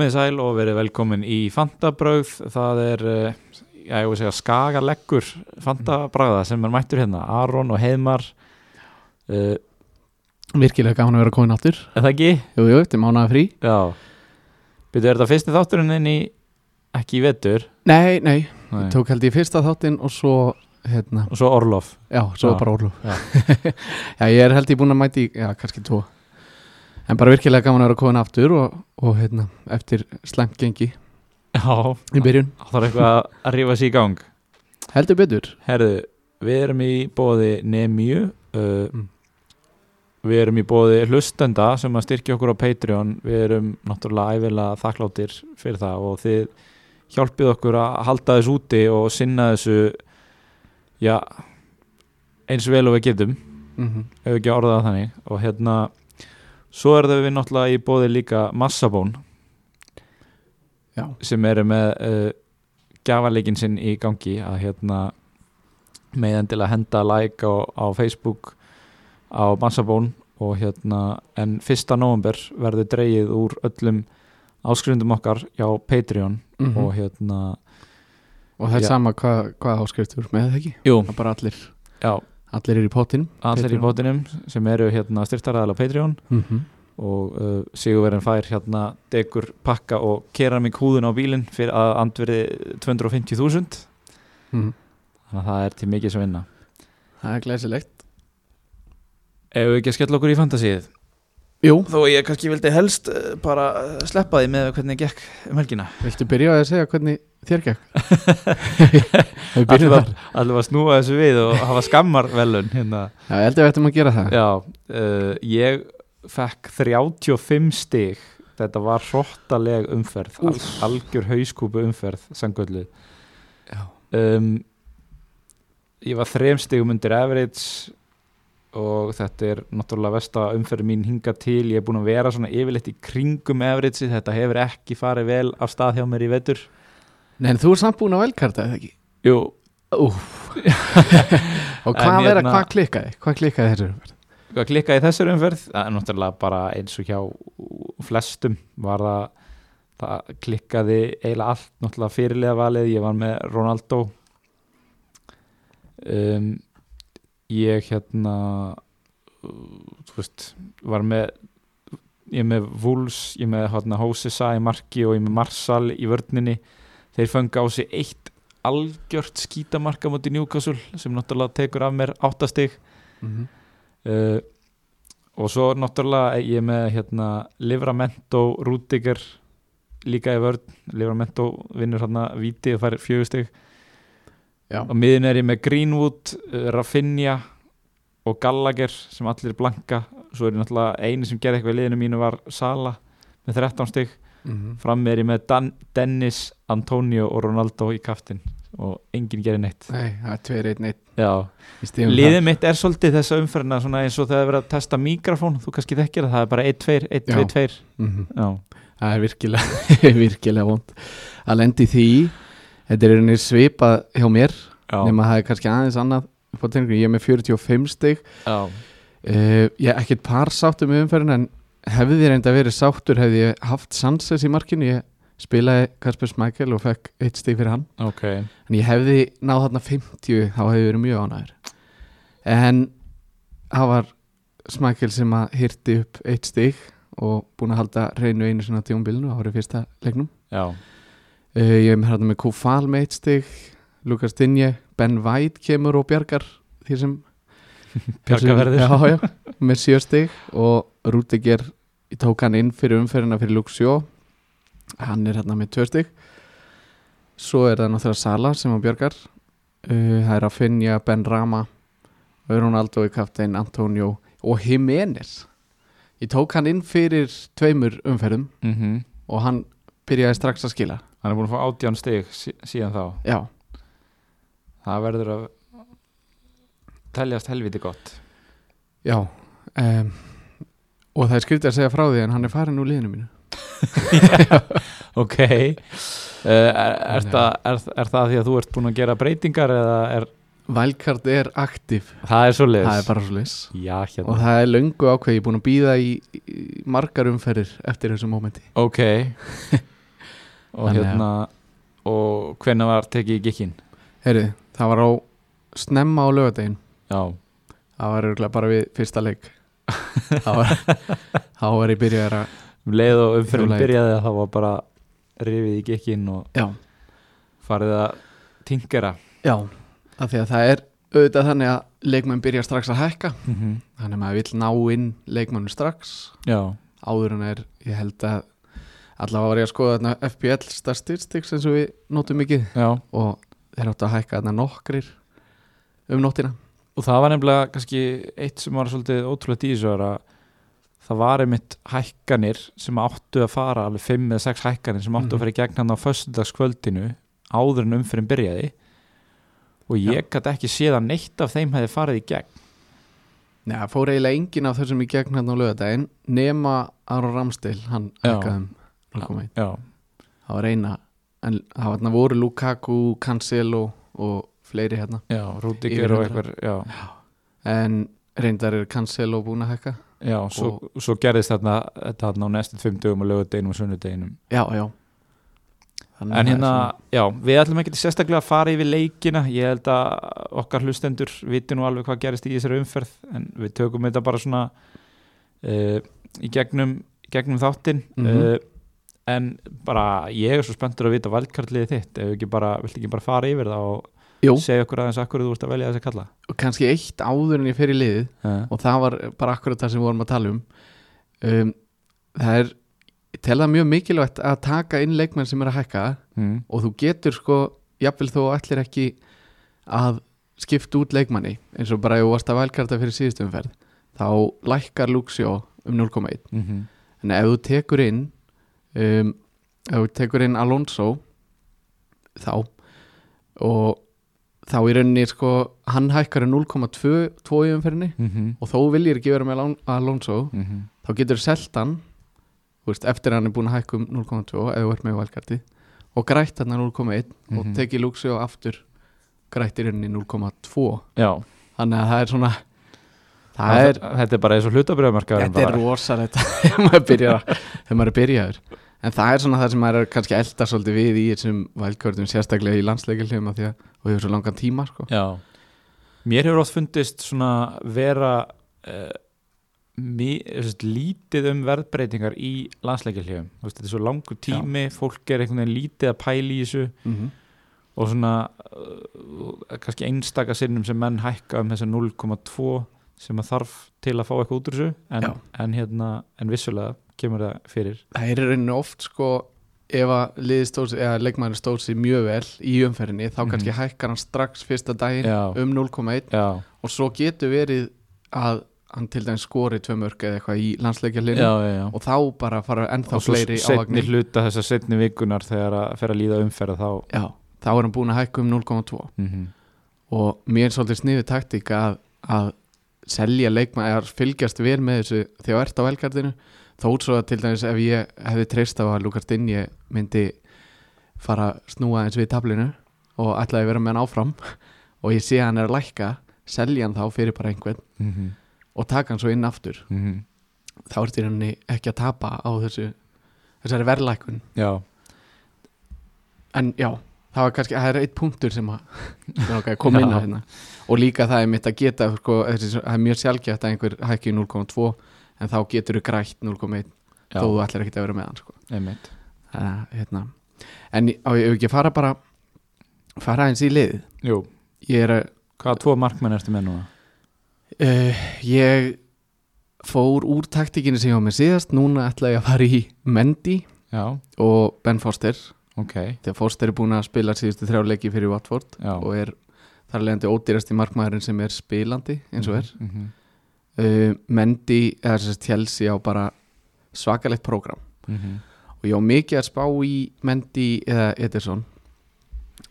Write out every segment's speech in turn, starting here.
Komið sæl og verið velkomin í Fantabröð, það er, eh, já, ég vil segja, skagaleggur Fantabræða sem er mættur hérna, Aron og Heiðmar, uh, Virkilega gaman að vera komin áttur er það ekki? Jú, jú, þetta er mánaða frí Já, byrju, er þetta fyrsti þátturinn inn í, ekki í vetur, Nei, nei, Nei. tók held ég fyrsta þáttinn og svo, hérna, og svo Orlof. já, svo Já. bara orlu Já. Já, ég er held ég búin að mæti, já, kannski tvo En bara virkilega gaman að vera komin aftur og, og hérna, eftir slæmt gengi Já, í byrjun það er eitthvað að rífa sér í gang. Heldur betur Herðu, við erum í bóði Nemju uh, Mm. Við erum í bóði hlustenda sem að styrkja okkur á Patreon Við erum náttúrulega æfilega þakkláttir fyrir það og þið hjálpið okkur að halda þess úti og sinna þessu já, eins vel og við getum mm -hmm. ef ekki orðað þannig og hérna, svo er það við náttúrulega í bóði líka Massabón. Já, sem eru með uh, gjafaleikin sinn í gangi að hérna með endilega henda like á, á Facebook á Massabón og hérna en fyrsta november verður dreigið úr öllum áskrifundum okkar hjá Patreon mm og hérna og það er Já. sama hvað hva áskriftur með það ekki? Jú, Það er bara allir, já, allir eru í pottin allir í bótinum sem eru hérna styrtaræðal á Patreon. Mm -hmm. og uh, Sigurverðin fær hérna degur pakka og keramík húðun á bílinn fyrir að andverði 250.000 mm þannig að það er til mikið sem vinna. Það er glæsilegt. Ef við ekki að skella okkur í fantasíð Jú, Þó ég kannski vildi helst uh, bara uh, sleppa því með hvernig gekk um helgina. Viltu byrja að segja hvernig þér gekk? Allir var að snúa þessu við og hafa skammar velun hérna. Já, ég held að við ættum að gera það. Já, uh, ég fekk 35 stig. Þetta var hróttaleg umferð al, Algjör hauskúpu umferð Sangöllu um, Ég var þrem stigum undir average og þetta er náttúrulega versta umferð mín hinga til, ég er búin að vera svona yfirleitt í kringum average, þetta hefur ekki farið vel af stað hjá mér í vetur Nei, en þú er samt búin að velkarta, eða ekki? Jú, Og hvað er að, hérna- hvað klikkaði? Hvað klikkaði þessu umferð? hvað klikkaði þessari umferð það er náttúrulega bara eins og hjá flestum var það það klikkaði eiginlega allt náttúrulega fyrirlega valið, ég var með Ronaldo um, ég hérna þú veist var með ég með Wolves, ég með hérna, Hósesa í marki og ég með Marsal í vörninni þeir fengi á sig eitt algjört skítamarka mútið Newcastle sem náttúrulega tekur af mér áttastig. Mm -hmm. uh, og svo náttúrulega er ég með hérna Livramento Rudiger líka í vörð Livramento vinnur hérna víti og fær fjögustig og miðin er ég með Greenwood, uh, Rafinha og Gallagher sem allir er blanka. Svo er ég náttúrulega eini sem gerði eitthvað í liðinu mínu var Sala með 13 stig mm -hmm. fram er ég með Dan Dennis, Antonio og Ronaldo í kaftin og enginn gerir neitt. Nei, það er tveir eitt stíðum liðið mitt er svolítið þessa umferðina svona eins og það er verið að testa mikrofón þú kannski þekkir það, það er bara 1-2, 1-2-2 mm -hmm. Já, Það er virkilega, virkilega vond að lendi því. Þetta er einnig svipað hjá mér já, nema það er kannski aðeins annað. Ég er með 45 stig. Já, uh, Ég er ekkert par sáttum með umferðin en hefði þið reynda verið sáttur hefði ég haft Sanchez í markinu. Ég spilaði Kasper Smækkel og fekk eitt stig fyrir hann. Ok. En ég hefði náð þarna 50 þá hefði verið mjög ánæður en það var Smækkel sem að hýrti upp eitt stig og búin að halda reynu einu svona tíumbilinu á árið fyrsta leiknum. Uh, ég með hérna með Kufal með eitt stig Lukas Dinje, Ben White kemur og bjargar því sem Já, með sjö stig og Rúdiger tók hann inn fyrir umferðina fyrir Luxjó hann er hérna með tvö stig. Svo er það náttúrulega Sala sem hann bjargar. Uh, það er að finja Ben Rama Ronaldo í kaptein Antonio og Jiménez. Ég tók hann inn fyrir tveimur umferðum mm og hann byrjaði strax að skila. Hann er búin að fá átján stig sí- síðan þá. Já, Það verður að teljast helviti gott. Já um, og það er skriftið að segja frá því en hann er farin úr liðinu mínu. Ok. Uh, er, er, það, er, er það því að þú ert búin að gera breytingar eða er Wildcard er aktiv það er svo leiðis það er bara svo leys já, og hérna, það er löngu ákveð, ég er búin að býða í, í margar umferðir eftir þessu mómenti. Ok. Og Þannig hérna og hvenær var tekið í gikkin Heyri, það var á snemma á lögadegin já, það var örgulega bara við fyrsta leik. Þá var, þá var ég byrjaði að um leið og í- byrjaði þá var bara rifið í gikkin og já, farið að tingera já, af því að það er auðvitað þannig að leikmenn byrja strax að hækka. Mm -hmm. þannig að maður vill ná inn leikmannu strax. Já, áður en er, ég held að allavega var ég að skoða þarna FPL statistics eins og við notum mikið. Og þeir áttu að hækka þarna nokkrir um nóttina og það var nefnilega kannski eitt sem var svolítið ótrúlega dísar að það var einmitt hækkanir sem áttu að fara alveg 5 eða 6 hækkanir sem áttu Mhm. að fara í gegn hann á föstudagskvöldinu áður en umfyrin byrjaði. Og ég gæti ekki séð að neitt af þeim hefði farið í gegn. Nei, það fór eiginlega engin af þessum í gegn hérna á lögadaginn nema Aron Ramstil, hann Já. hækkaði um 0,1 já, það var eina en það voru Lukaku, Cancelo og fleiri hérna. Já, Yfir og einhver já, en reyndar er Cancelo búin að hækka. Já svo, svo gerðist þarna þetta þarna á næstu 5 dögum og lögudeginum og sunnudeginum. Já, já. Þannig En hérna, svona- já, við ætlum ekki sérstaklega að fara yfir leikina. Ég held að okkar hlustendur viti nú alveg hvað gerist í þessari umferð En við tökum þetta bara svona uh, í gegnum, gegnum þáttinn. Mhm. uh, En bara, ég er svo spenntur að vita valdkartliðið þitt. Ef við ekki bara, viltu ekki bara fara yfir það og Jú, segja okkur aðeins akkur þú ert að velja þessi kalla. Og kannski eitt áður en ég fer í liðið uh, og það var bara akkurat það sem við vorum að tala um, um það er ég tel það mjög mikilvægt að taka inn leikmenn sem er að hækka mm, og þú getur sko, jafnvel þó ætlir ekki að skipta út leikmanni eins og bara þú varst að vælkarta fyrir síðustumferð þá lækkar Luxio um 0,1 mm -hmm. en ef þú tekur inn um, ef þú tekur inn Alonso þá og þá í rauninni sko hann hækkar um 0,2 í umferðinni Mm -hmm. og þó viljir ekki vera með Alon- Alonso Mm -hmm. þá getur selt hann þú veist, eftir að hann er búin að hækka um 0,2 ef þú ert með valkarti og grætt hann 0,1 og Mhm. tekið Luxio aftur grættir henni 0,2 Já, þannig að það er svona það það er, þetta er bara eins og hlutabröðmarkaður þetta er rosalegt að- þegar maður er byrjaður en það er svona það sem maður er kannski elda svolítið við í þessum valkvörðum sérstaklega í landsleikilhjum og hefur svo langan tíma sko. Já, mér hefur oft fundist svona vera uh, mi, sest, lítið um verðbreytingar í landsleikjarljöfum þetta er svo langur tími, fólk er einhvern veginn lítið að pæla í þessu. Mm -hmm. og svona uh, kannski einstaka sinnum sem menn hækka um þessa 0,2 sem að þarf til að fá eitthvað út úr þessu en, en, hérna, en vissulega kemur það fyrir. Það er í rauninu oft sko ef að leikmæður stóð sig mjög vel í umferðinni þá Mhm. kannski hækkar hann strax fyrsta daginn Já. um 0,1 Já, og svo getur verið að hann til dæmis skori tvö mörg eða eitthvað í landsleikjarlinu og þá bara fara ennþá og svo fleiri setni hluta þessa setni vikunar þegar að fer að líða umferða þá já, þá er hann búin að hækka um 0,2 mm og mér er svolítið sniðu taktík að, að selja leikmann eða fylgjast vel með þessu þegar þú ert á velgardinu þó svo að til dæmis ef ég hefði treyst á að Lukas Dinje myndi fara að snúa eins við tablinu og ætlaði að vera með hann áfram og ég sé að hann er að lækka selja hann þá fyrir bara einhvern -hmm. og taka hann svo inn aftur Mm þá ert í rauninni ekki að tapa á þessu þessari verðlækun Já, en já, það var kannski, það er eitt punktur sem að koma inn á hérna. Og líka það er mitt að geta sko, það er mjög sjálfgætt að einhver hækki í 0,2 en þá getur þú grætt 0,1 já, þó þú ætlar ekki að vera með hann sko. einmitt. Uh, hérna. en á ég ekki að fara bara fara eins í er að hvaða tvo markmenn ertu með núna? uh, ég fór úr taktíkinni sem ég var með síðast. Núna ætla ég að fara í Mendy Já, og Ben Foster ok þegar Foster er búin að spila síðustu þrjá leiki fyrir Watford Já. og er þar leðandi ódýrasti markmaðurinn sem er spilandi eins og er mm -hmm. uh, Mendy eða þess að Chelsea á bara svakalegt prógram Mm -hmm. og ég á mikið að spá í Mendy eða Ederson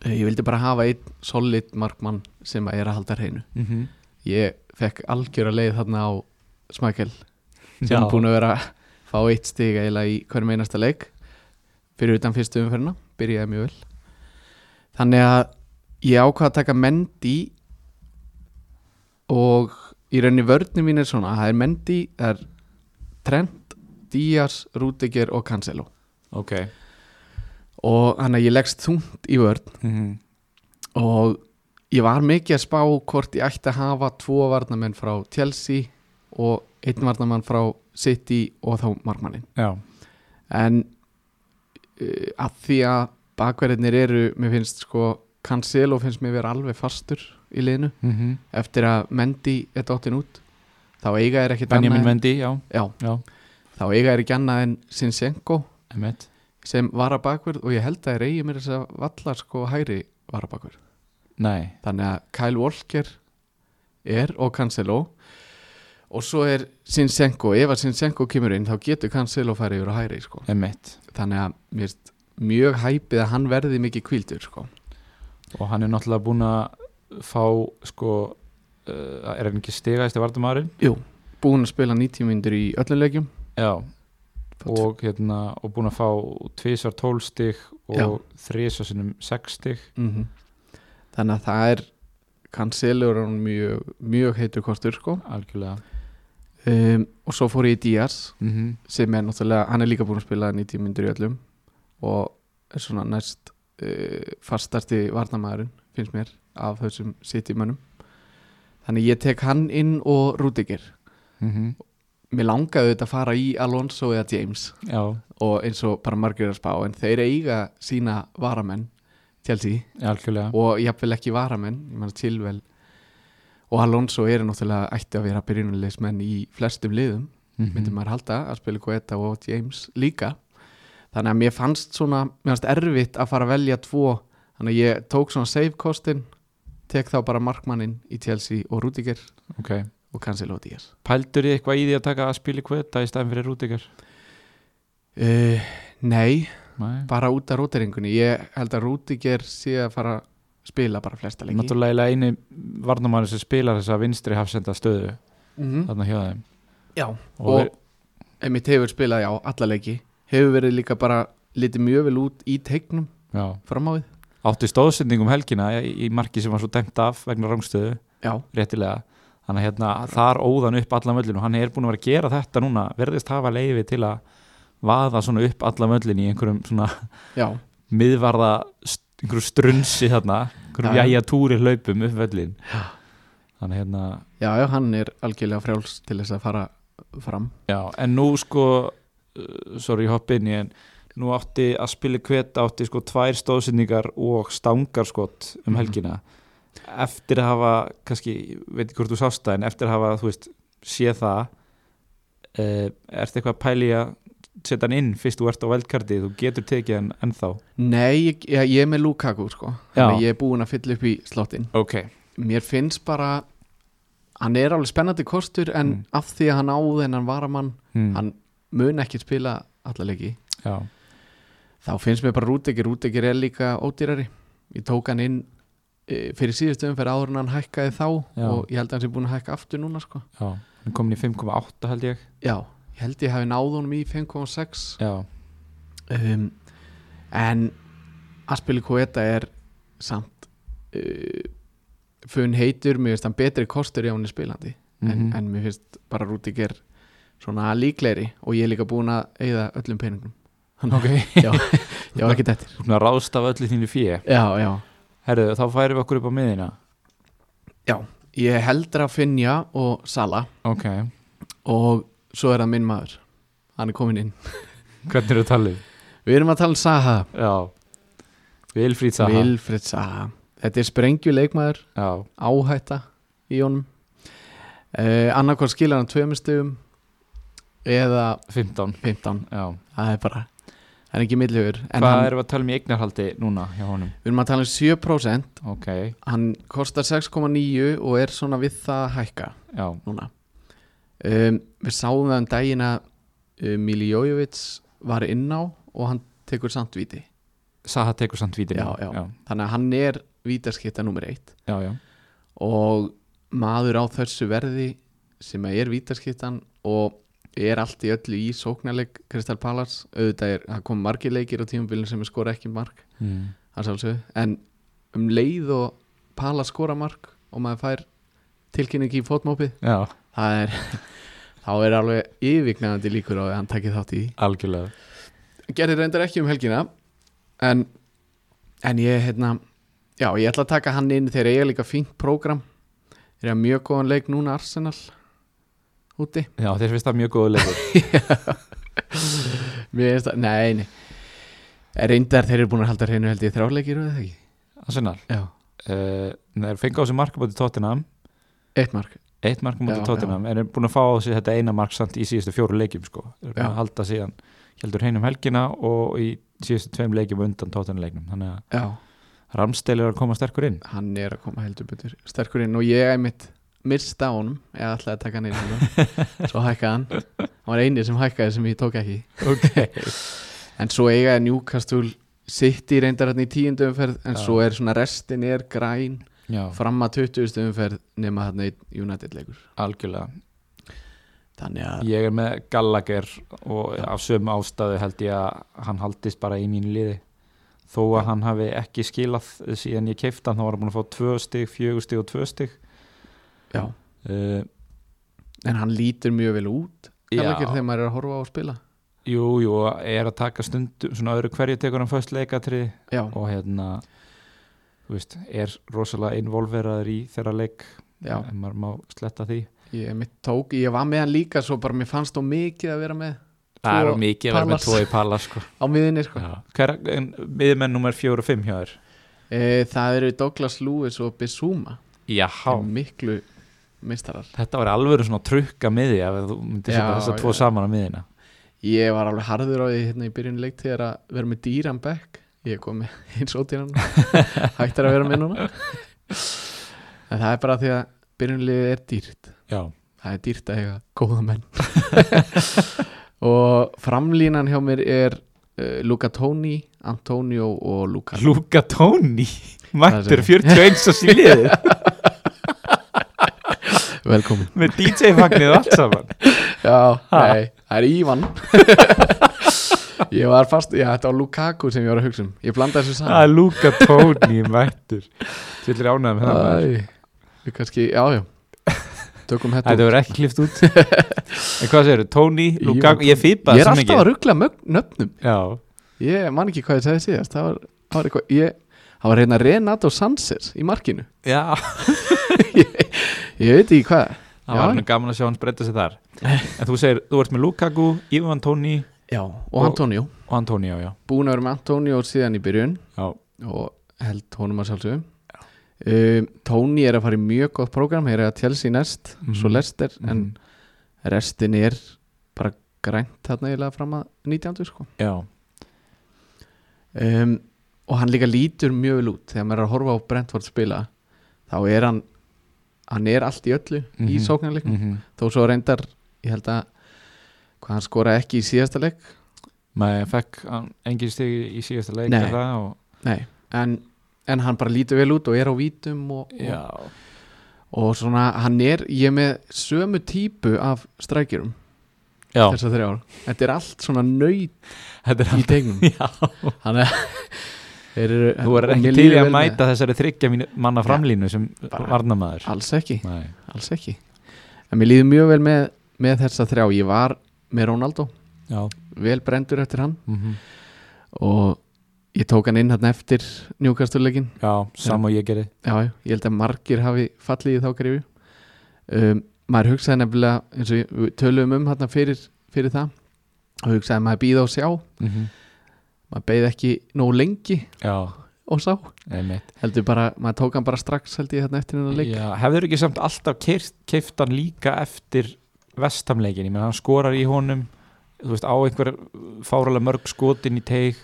uh, ég vildi bara hafa einn solid markmann sem að er að halda hreinu Mm -hmm. ég fekk algjör að leið þarna á Smækel sem er búin að vera að fá eitt stig eiginlega í hverjum einasta leik fyrir utan fyrstu umferðina byrjaði mjög vel. Þannig að ég ákvað að taka Mendy og í rauninni vörnum mín er svona það er Mendy, það er Trent, Díaz, Rúdiger og Cancelo. Ok. Og hann að ég leggst þungt í vörn. Mm og ég var mikið að spá hvort ég ætti að hafa tvo varnamenn frá Chelsea og einn varnamann frá City og þá markmannin. Já, en að því að bakverðinir eru, mér finnst sko Cancelo finnst mér vera alveg fastur í liðinu. Mm eftir að Mendy er dottin út þá eiga er ekki Benjamin Mendy, já, já, já. Þá eiga er ekki annað en Sinchenko emitt sem var að bakverð og ég held að þeir eigi mér þess að vallar sko hægri var að bakverð. Nei, þannig að Kyle Walker er og Cancelo og svo er Sinchenko ef að Sinchenko kemur inn þá getur Cancelo farið yfir á hægri sko. emitt þannig að mér finnst mjög hæpið að hann verði mikið kvildur sko. og hann er náttúrulega búin að fá sko uh, er hann ekki stigaðist í vardumæðurinn Jú, búin að spila 90 myndur í öllum leikjum já, og hérna og búin að fá tvísvar 12 stig Já. og sinnum 6 stig mm þannig að það er Cancelo er hann mjög, mjög heitur kostur sko. algjörlega um, og svo fór ég í Díaz mm sem er náttúrulega, hann er líka búin að spila 90 myndur í öllum og er svona næst uh, fastasti varnamæðurinn, finnst mér af þessum City-mönnum. Þannig ég tek hann inn og Rudiger. -hmm. mér langaði þetta að fara í Alonso eða James já, og eins og bara margir að spá en þeir eiga sína varamenn Chelsea. Algjörlega. Og jafnvel ekki varamenn, ég mann Chilwell og Alonso eru náttúrulega ætti að vera byrjunulegismenn í flestum liðum Mhm. myndi maður halda að spila Guetta og James líka. Þannig að mér fannst svona mér fannst erfitt að fara að velja tvo. Þannig að ég tók svona save kostin tek þá bara markmannin í Chelsea og Rudiger ok, og Cancelo Díaz pældur ég eitthvað í því að taka að spila kvöta í staðin fyrir Rúdikar uh, Nei, nei, bara út af róteringunni. Ég held að Rudiger sé að fara spila bara flesta leiki. Náttúrulega eini varnamæður sem spilar þessa vinstri hafsenda stöðu mm þarna hjá þeim. Já, og, og einmitt hefur spilað já, alla leiki. Hefur verið líka bara litið mjög vel út í teiknum já, fram á við. Átti stóðsendingum helgina í, í marki sem var svo dæmt af vegna rángstöðu Já, réttilega. Þannig að hérna, þar óðan upp allan möllin og hann er búin að vera að gera þetta núna. Verðist hafa leifi til að vaða svona upp allan möllin í einhverjum svona já, miðvarða st- einhverju strunsi þarna einhverjum Já, jæja túri hlaupum upp völlin þannig hérna já, já, hann er algjörlega frjáls til þess að fara fram. Já, en nú sko uh, sorry, hopp inn í en nú átti að spila kvet átti sko tvær stóðsendingar og stangarskott um Mhm. helgina. Eftir að hafa kannski, veit ekki hvort þú sást það en eftir að hafa, þú veist, séð það uh, ertu eitthvað að pæli að setja hann inn fyrst þú ert á veldkarti, þú getur tekið hann ennþá Nei, ég, ég, ég er með Lukaku sko. Þannig að ég er búin að fylla upp í slottin ok, Mér finnst bara Hann er alveg spennandi kostur En Mm. af því að hann á þennan varamann hmm. Hann mun ekki spila alla leiki já, Þá finnst mér bara Rúdegir Rúdegir er líka ódýrari Ég tók hann inn e, fyrir síðustu umferð áður en hann hækkaði þá Já. og ég held að hann sé búin að hækka aftur núna sko. já hann er komin í 5,8 held ég Já, ég held ég hafi náð honum í 5,6 já, um, en Aspili Koeta er samt uh, funn heitur, mér finnst hann betri kostur í er spilandi en, Mhm. en mér finnst bara Rúdiger svona líklegri og ég er líka búin að eigða öllum peningum ok. já, já ekki þetta svona ráðst af öllu þínu fjö já, já, herru, þá færum við okkur upp á miðina ég heldur að Finja og Sala ok, og svo er það minn maður. Hann er komin inn. Hvernig eru talið? við erum að tala um Saha. Já, Vilfríð Saha. Vilfred Saha. Þetta er sprengju leikmaður. Já, áhætta í honum. Uh, annarkvæð skilar hann tveimur stegum eða 15 15 já. það er bara, það er ekki millhugur en hvað hann, erum við að tala um í eignarhaldi núna hjá honum? við erum að tala um 7% ok, hann kostar 6,9 og er svona við það að hækka já, núna um, við sáum það um daginn að um, Miljojovic var inn á og hann tekur samt víti Saha tekur samt vítin Já, já. þannig að hann er vítaskipta nummer 1 já, já. og maður á þessu verði sem er vítaskiptan og er allt í öllu í sóknarleik Kristal Palace, auðvitað er það kom margir leikir á tímabilinu sem er skora ekki mark Mm. en um leið og Palace skora mark og maður fær tilkynning í fótmópið já, það er þá er alveg yfirgnæðandi líkur á að hann takið þátt í. Algjörlega. Gerði reyndar ekki um helgina en, en ég hérna já, ég ætla að taka hann inn. Þegar ég er líka fínt prógram. Þeir eru mjög góðan leik núna Arsenal úti. Já, þess finnst það mjög góðu leikur. Mér finnst það, nei, nei. Reyndar þeir eru búin að halda hreinu held ég þrjáleikir eða ekki? Arsenal? Já, uh, Þeir fengi á sig marka bútið Tottenham. Eitt mark Eitt marka Já, bútið Tottenham En er búin að fá á sig þetta eina mark samt í síðustu fjóru leikjum sko. Er búin að halda síðan Heldur heinum helgina og í síðustu tveim leikjum undan Tottenham leiknum Þannig að já, Ramsdale er að koma sterkur inn. Hann er að koma heldur betur sterkur inn og ég er mitt mista á honum, ég ætlaði að taka hann inn hérna. svo hækkaði hann. Hann var eini sem hækkaði sem ég tók ekki. Ok. En svo eiga Newcastle reyndar hann í tíundu umferð en Já. svo er svona restin er græn Já, fram að 20. umferð nema hann einn United leikur. Algjörlega. Þannig að Ég er með Gallagher og af sömu ástæðu held ég að hann haldist bara í mínu liði. Þó að Já. hann hafi ekki skilað síðan ég keifti hann þá var hann búin að fá 2 stig, 4 stig og 2 stig. Já, uh, en hann lítur mjög vel út Já. Gallagher þegar maður er að horfa á að spila. Jú, jú, er að taka stundum svona öðru hverju tekur hann föst leikatri já, og hérna veist, er rosalega involveraður í þeirra leik já, en maður má sletta því. Ég tók ég var með hann líka svo bara mér fannst þó mikið að vera með Það er mikið að vera með tvo í pala sko. á miðinni sko. Er miðmenn nummer 4 og 5 hjá þér? e, það eru Douglas Lewis og sem miklu mistarar Þetta var alveg svona trukka miði ef þú myndir setja þess að tvo saman á miðina ég var alveg harður á því hérna í byrjun leik þegar að vera með dýran back ég kom með eins og dýran hægt er að vera með núna. En það er bara því að byrjunliðið er dýrt. Já, það er dýrt að eiga góða menn. Og framlínan hjá mér er uh, Luca Toni, Antonio og Luca Luka Tóni? Mættur Það 41 og síliðið velkomin. Með DJ-fagnið allt saman? Já, Ha? nei, það er Ívan ég var fast já, þetta var Lukaku sem ég var að hugsa um. Ég blanda þessu Það saman Luka Tóni mættur. Þú ætlir ánægð með það kannski, já, já. Tökum Þetta út. verður ekki klift út. En hvað segirðu, Tóni, Ívan Lukaku Tóni. Ég ég er alltaf að ruggla nöfnum. Já, ég man ekki hvað ég segði síðast. Það var, það var eitthvað ég, það var hérna Renato Sanchez í markinu. Já. Ég veit ekki hvað. Það var gaman að sjá hann breyta sig þar. En þú segir, þú ert með Lukaku, Ivan Tóni já, og Og- Antonio. og Antonio, já. Búin að vera með Antonio síðan í byrjun. Já, og held honum að sjálfsögum um, Tony er að fara í mjög gott prógram. Hér er að Chelsea næst, Mhm. svo Leicester en Mhm. restin er bara grænt þarna eiginlega fram að 19. sko. Já, um, og hann líka lítur mjög vel út. Þegar maður er að horfa á Brentford spila þá er hann hann er allt í öllu í Mhm. sóknarleiknum. Mm þó svo reyndar, ég held að hann skoraði ekki í síðasta leik. Fekk hann engin stig í síðasta leik Nei. og, Nei, en, en hann bara lítur vel út og er á vítum og, og, og svona hann er, ég er með sömu típu af strækjurum já. þessar þrjár, þetta er allt svona nöyt í tegnum Já, hann er þú er ekki til að mæta þessari þryggja manna framlínu sem bara- varnamaður alls ekki, Nei, alls ekki. En mér líður mjög vel með, með þessa þrjá. Ég var með Ronaldo. Já. Vel brendur eftir hann. Mm og ég tók hann inn hann eftir njúkastuleikin Já, sam og ég gerði já, ég held að margir hafi fallið í þá greifu um, maður hugsaði nefnilega eins og við töluðum um hann fyrir, fyrir það og hugsaði að maður býða og sjá. Mm maður beið ekki nóg lengi Já, og sá einmitt. Heldur bara, maður tók hann bara strax held ég hérna eftir hennar leik. Já, hefur ekki samt alltaf keift, keift hann líka eftir vestamleikin, ég menn hann skorar í honum þú veist, á einhver fáralega mörg skotin í teig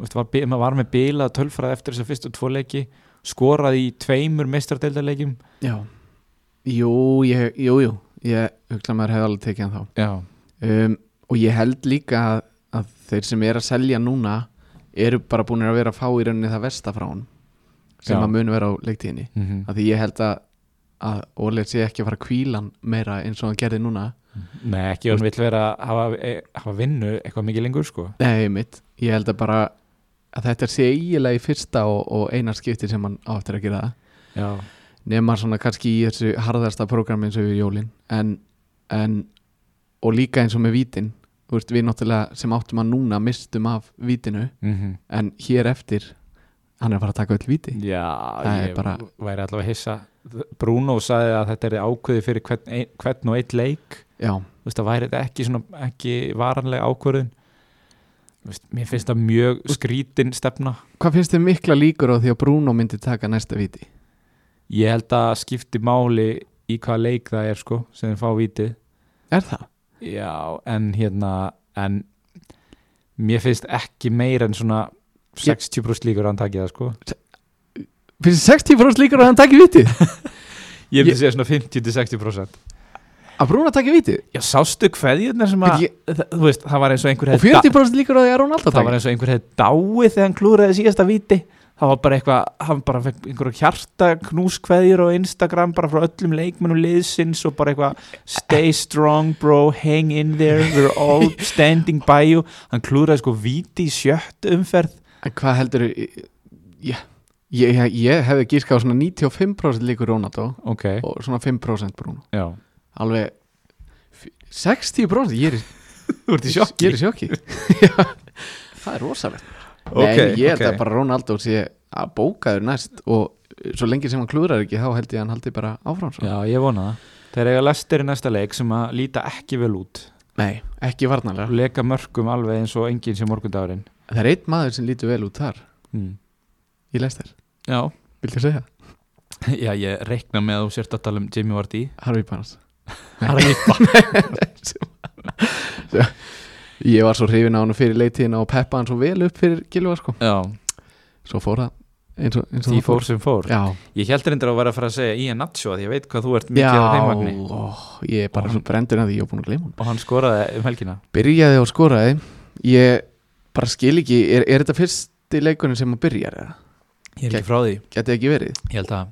veist, var, var með bilað tölfræð eftir þessar fyrstu tvo leiki skoraði í tveimur meistardeildarleikim já, jú, ég, jú, jú ég hugsa að maður hefði alveg tekið hann þá. Já, um, og ég held líka að, að þeir sem er að selja núna eru bara búin að vera að fá í rauninni það versta frá hann sem Já. að mun vera á leiktíðinni. Mm -hmm. að því ég held að að Ólega sé ekki að fara að kvíla hann meira eins og hann gerði núna. Nei, ekki hann vill vera að hafa, e, hafa vinnu eitthvað mikið lengur sko. Nei, mitt, ég held að bara að þetta sé eiginlega í fyrsta og, og eina skipti sem hann á eftir að gera það. Já, nema svona kannski í þessu harðasta prógrami eins og við jólin. En, en og líka eins og með vítin. Veist, við náttúrulega sem áttum að núna mistum af vítinu. Mm en hér eftir hann er að fara að taka öll víti. Já, Það ég bara- væri allavega hissa Bruno sagði að þetta er ákveði fyrir hvern, hvern og eitt leik. Já, Þú veist, það væri þetta ekki, svona, ekki varanlega ákvörðun. Þú veist, Mér finnst það mjög skrítin stefna. Hvað finnst þið mikla líkur á því að Bruno myndi taka næsta víti? Ég held að skipti máli í hvaða leik það er sko sem þið fá vítið. Er það? Já, en hérna en mér finnst ekki meira en svona 60% líkur að hann taki það sko Finnst þið 60% líkur á að hann taki víti? Ég myndi segja svona 50-60% að Bruno taki víti? Já, sástu kveðjurnar sem að Ég- þú veist, það var eins og einhver og hefði 40% líkur á því að Ronaldo það var taki eins og einhver hefði dáið þegar hann klúraði síðasta víti. Það var bara eitthvað, hann bara fekk einhverja hjarta knúskveðjur á Instagram bara frá öllum leikmennum liðsins og bara eitthvað stay strong bro, hang in there we're all standing by you. Hann klúraði sko víti í sjött umferð. En hvað heldur ég, ég, ég, ég hefði gíska á svona 95% líkur Ronaldo ok, og svona 5% Bruno. Já. Alveg f- 60% ég er, í- þú ert í ég er í sjokki. það er rosalegt. Nei, ég held að bara Ronaldo sé að bókaður næst og svo lengi sem hann klúrar ekki þá held ég að hann haldi bara áfram svo. já, ég vona það. Þeir eiga lestir í næsta leik sem að líta ekki vel út. Nei, ekki varnarlega. Og leka mörgum alveg eins og enginn sem morgundagurinn. Það er einn maður sem lítur vel út þar mm. í Leicester, já, viltu segja? já, ég reikna með að þú sért að tala um Jamie Vardy. Harvey Barnes. Harry Ég var svo hrifin á hann fyrir leitíðina og peppa hann svo vel upp fyrir Gilva sko. Já, Svo fór það eins og, eins og því það fór. sem fór. Já, Ég held reyndar að vera að fara að segja Ian Nacho því ég veit hvað þú ert mikið á já heimagni ó, Ég er bara Og svo hann- brendur að því ég er búin að gleyma hann og hann skoraði um helgina. Byrjaði og skoraði. Ég bara skil ekki Er, er þetta fyrsti leikurinn sem hann byrjar eða? Ég er ekki frá því. Geti ekki verið.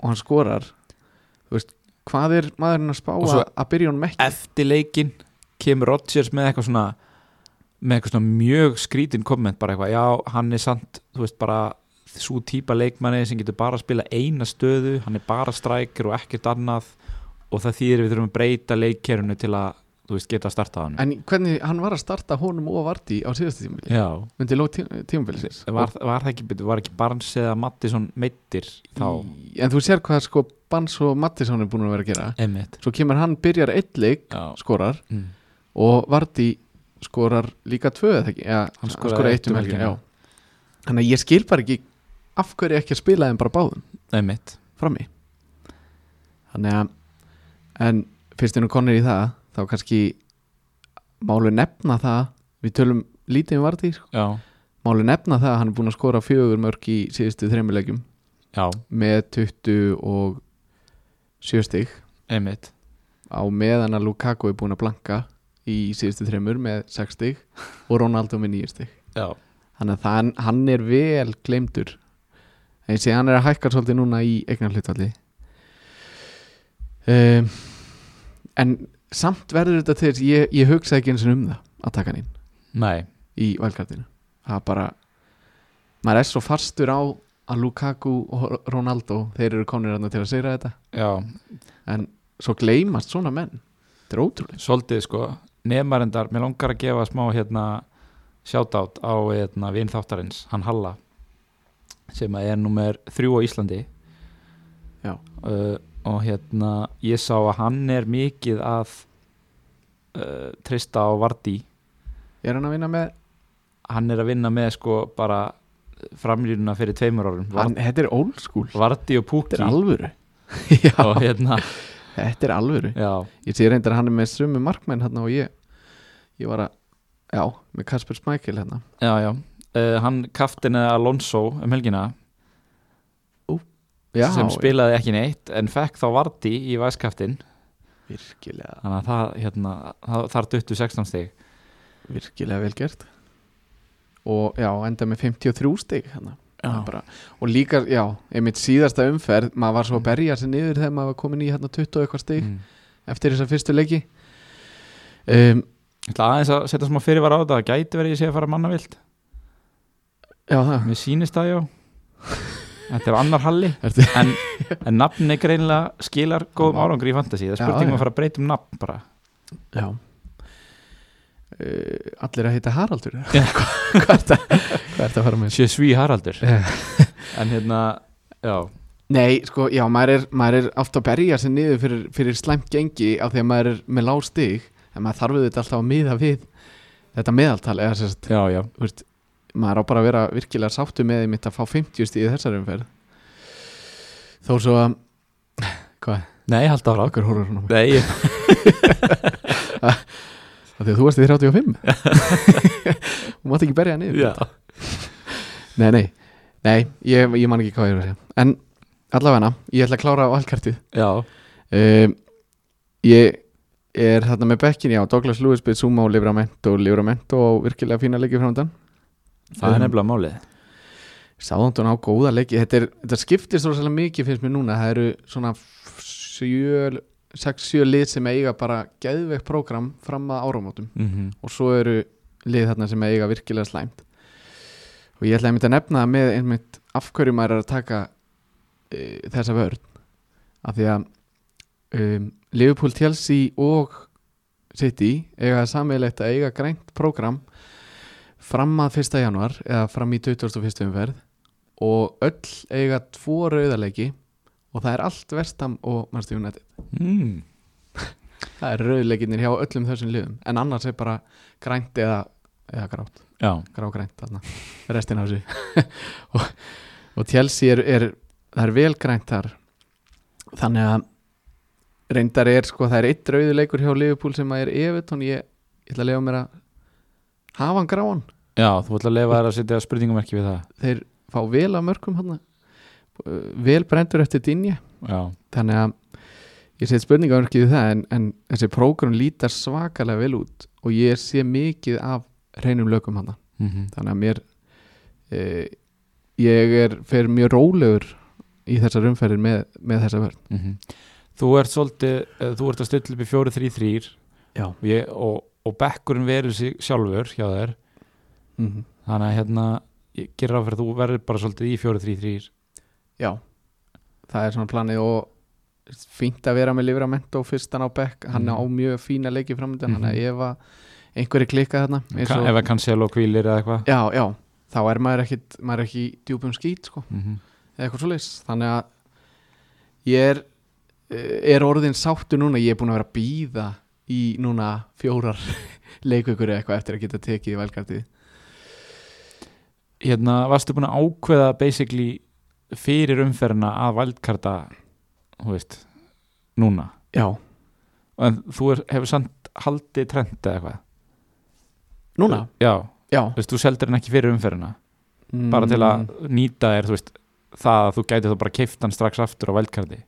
Og hann skorar. Veist, hvað er maðurinn að spá að, byrja honum ekki? eftir leikin kemur Rodgers með eitthvað svona með eitthvað svona mjög skrítin komment bara eitthvað, já, hann er samt þú veist, bara svo típa leikmanni sem getur bara að spila eina stöðu hann er bara strækir og ekkert annað og það þýðir við þurfum að breyta leikkerunu til að, þú veist, geta að starta hann. En hvernig, hann var að starta honum og Vardí á síðasta tímabili? Já, Myndi lók tí, tímabilisins var, var það ekki var ekki Barnes eða Mattisson meittir þá? Í- En þú sér hvað sko Bans og Mattisson er búin að vera að gera. Emmett Svo kemur hann, byrjar eitt leik, skorar mm. Og Vardí skorar líka tvö eða ekki? Ja, Hann skoraði skorar eitt um um já. Þannig að ég skil bara ekki Af hverju ekki að spila þeim bara báðum. Emmett Frammi. Þannig að En fyrst einu konir í það Þá kannski Málu nefna það Við tölum lítið um Vardí sko. Málu nefna það að hann er búin að skora fjögur mörg í síðustu þreymulegjum með 20 og 7 stig. Emmett á meðan að Lukaku er búin að blanka í síðustu þreymur með 6 stig og Ronaldo með 9 stig. Já, þannig að það, hann er vel gleymdur. En ég sé hann er að hækka svolítið núna í eignar hlutvalli um, en samt verður þetta til ég, ég hugsa ekki eins og um það að taka hann inn. Nei. Í valkartinu það er bara maður er svo fastur á að Lukaku og Ronaldo þeir eru konir þarna til að segja þetta. Já, en svo gleymast svona menn. Þetta er ótrúlega svolítið sko. Nefnarendar, mér langar að gefa smá hérna shoutout á hérna, vinn þáttarins, hann Halla sem er nummer þrjú á Íslandi. Já. uh, og hérna ég sá að hann er mikið að uh, trista á Vardí er hann að vinna með? Hann er að vinna með sko bara framlýruna fyrir tveimur árum. Þetta er old school. Vardí og þetta Púki er alvöru. Og hérna þetta er alvöru. Já, ég sé reyndar að hann er með sömu markmenn hérna og ég. Ég var að já, með Kasper Smækil hérna. Já, já. Uh, hann kaftinaði Alonso um helgina já, sem spilaði ekki neitt en fekk þá Vardí í væskaftin. Virkilega, þannig að það, hérna, það, þar duttu 16 stig. Virkilega vel gert. Og já, enda með 53 stig hérna. Bara, og líka, já, einmitt síðasta umferð maður var svo að berja sig niður þegar maður var komin í hérna 20 og eitthvað stig mm. eftir þessa fyrstu leiki. Um, aðeins að setja smá fyrirvar á þetta. Gæti verið ég sé að fara mannavilt já það. Mér sýnist það já þetta er annar halli. En, en nafni greinilega skilar góðum árangri í fantasy. Það er Já, spurningum já. að fara að breyta um nafn bara. Já. Uh, Allir að heita Haraldur. Hvað er þetta er að fara með? sé sví Haraldur. En hérna, já. Nei, sko, já, maður er, maður er ofta að berja sig niður fyrir, fyrir slæmt gengi af því að maður er með lág stig. En maður þarf þetta alltaf að miða við þetta meðaltal eða sérst, já, já, veist, maður á bara að vera virkilega sáttu með mitt að fá 50 stig í þessari umferð. Þó svo að hvað, nei, halda ára okkur horfur svona nei, ég- af því að þú varst í 35 þú mátt ekki berja niður Nei, nei, nei ég, ég man ekki hvað ég er að segja. En allavega, ég ætla að klára á allkartið já, um, Ég er þarna með bekkin, já, Douglas Lewis byrð Zuma og Livramento, Livramento og virkilega fína leiki framöndan það er Um, nefnilega málið. Sáðantón á góða leiki. Þetta, er, þetta skiptist rosalega mikið finnst mér núna. Það eru svona 6-7 lið sem eiga bara geðveikt prógram fram að áramótum. Mm og svo eru lið þarna sem eiga virkilega slæmt. Og ég ætla einmitt að nefna það með einmitt af hverju maður er að taka e, þessa vörn. Af því að um, Liverpool, Chelsea og City eiga sammeilegt að eiga grænt prógram fram að 1. januar eða fram í 21. umferð og öll eiga tvo rauðarleiki og það er allt vestam og mannstu United mm. það er rauðleikinir hjá öllum þessum liðum en annars er bara grænt eða, eða grátt grágrænt restin af þessu og, og Chelsea er, er það er vel grænt þar þannig að reyndar er sko, það er eitt rauðuleikur hjá Liverpool sem að er Evertón ég, ég ætla að lefa mér að hafa hann gráan. Já, þú ætla að lefa þær að setja spurningumerki við það. Þeir fá vel að mörgum hann vel brendur eftir dinja já, þannig að ég set spurningaverkið við það en, en þessi prógram lítar svakalega vel út og ég sé mikið af hreinum lögum hann mm þannig að mér e, ég er fyrir mjög rólegur í þessar umferðir með, með þessa vörn. Mhm. Þú ert svolítið, eh, þú ert að stilla upp í 4-3-3 já, og, ég- og, og bekkurinn sig sjálfur hjá þér. Mm þannig að hérna ég gerir á fyrir að þú verður bara svolítið í 4-3-3 já. Það er svona planið og fínt að vera með Livramento fyrstan á bekk. Hann Mhm. á mjög fína leiki framöndan Mhm. þannig að ef að einhverju klikkað þarna og, ef að cancel og kvílir eða eitthvað. Já, já, þá er maður ekkit maður er ekki djúpum skít sko. Mm eða eitthvað svoleiðis. Þannig að ég er er orðin sáttu núna. Ég er búin að vera að býða í núna fjórar leikveikur eða eitthvað eftir að geta tekið velkartið Hérna, varstu búin að ákveða basically fyrir umferðina að valdkarta þú veist, núna? Já, en þú er, hefur samt haldið trend eða eitthvað? Núna? Já, já, þú veist, þú seldir hann ekki fyrir umferðina? Bara til að nýta þér, þú veist það að þú gæti þá bara keift hann strax aftur á valdkarti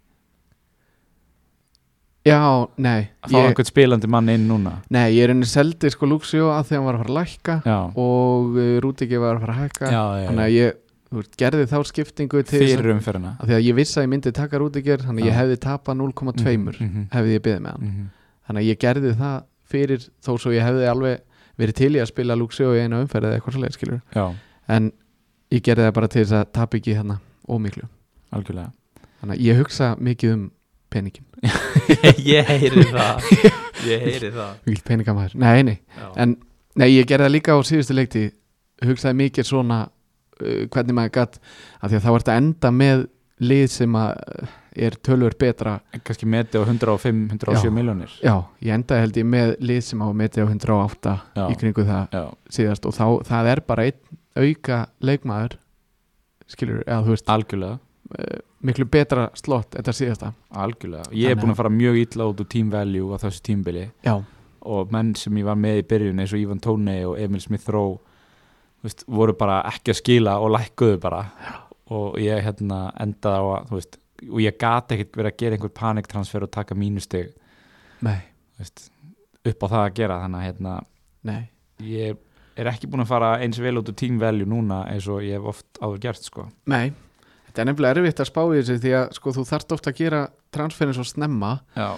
já, nei að fá ég, einhvern spilandi mann inn núna? Nei, ég er henni seldi sko Luxio að því hann var að fara að lækka Já, og uh, Rúdiki var að fara að hækka. Þannig að ég veist, gerði þá skiptingu fyrir umferðina. því að ég vissi að ég myndi taka Rúdikir þannig að ég hefði tapað 0,2 Mhm, hefði ég byggði með hann. Mhm. þannig að ég gerði það fyrir þó svo ég hefði alveg verið til í að spila Luxio í einu umferð eða eitthvað svolítið en ég gerði það bara til þess að tapa ekki hérna ómiklu algjörlega. Þannig að ég hugsa mikið um peningin Ég heyri það. Ég heyri það. Mikil peningamæður, nei nei. Já. en nei, ég gerði það líka á síðustu leikti hugsaði mikið svona uh, hvernig maður gatt af því að þá ert að enda með lið sem að uh, er tölur betra. Kannski meti á 105, 107 Já. miljónir já, ég endaði held ég með lið sem á metið á 108 Já. í kringu það Já, síðast. Og þá, það er bara einn auka leikmaður skilur, eða þú veist. Algjörlega uh, miklu betra slott þetta síðasta. Algjörlega, ég er búin að- fara mjög illa út úr team value á þessu tímbili já, og menn sem ég var með í byrjun eins og Ivan Tóney og Emil Smith Rowe þú veist, voru bara ekki að skila og lækkuðu bara. Já. og ég hérna endaði á að veist, og ég gati ekkert verið að gera einhver paniktransfer og taka mínusteg upp á það að gera. Þannig að hérna, ég er ekki búin að fara eins vel út úr team value núna eins og ég hef oft áður gert sko. nei, þetta er nefnilega erfitt að spá í þessu því að sko þú þarft ofta að gera transferin svo snemma Já,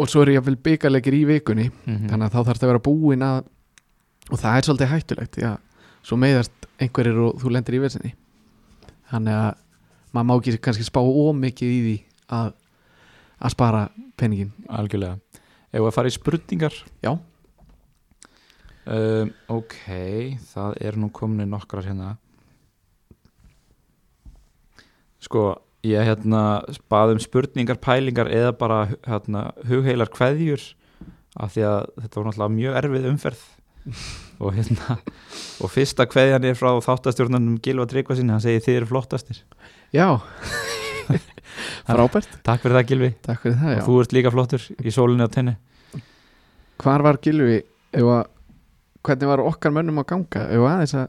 og svo er ég að vil byggalegir í vikunni mm þannig að þá þarf það að vera búin að og það er svolítið hættulegt því að svo meiðast einhverjir og þú lendir í vesinni þannig að maður má ekki kannski spá ómikið í því að, að spara peningin algjörlega. Ef að fara í spurningar? Já. um, Ok, það er nú komin nokkrar hérna Sko, ég hérna bað um spurningar, pælingar eða bara hérna, hugheilar kveðjur af því að þetta var náttúrulega mjög erfið umferð. Og hérna og fyrsta kveðjan er frá þáttastjórnanum Gilva Tryggvasinni, hann segir þið eru flottastir. Já. Frábært, Takk fyrir það Gilvi takk fyrir það og já. þú ert líka flottur í sólinni á tenni. Hvar var Gilvi ef að, hvernig var okkar mönnum að ganga? Ef aðeins að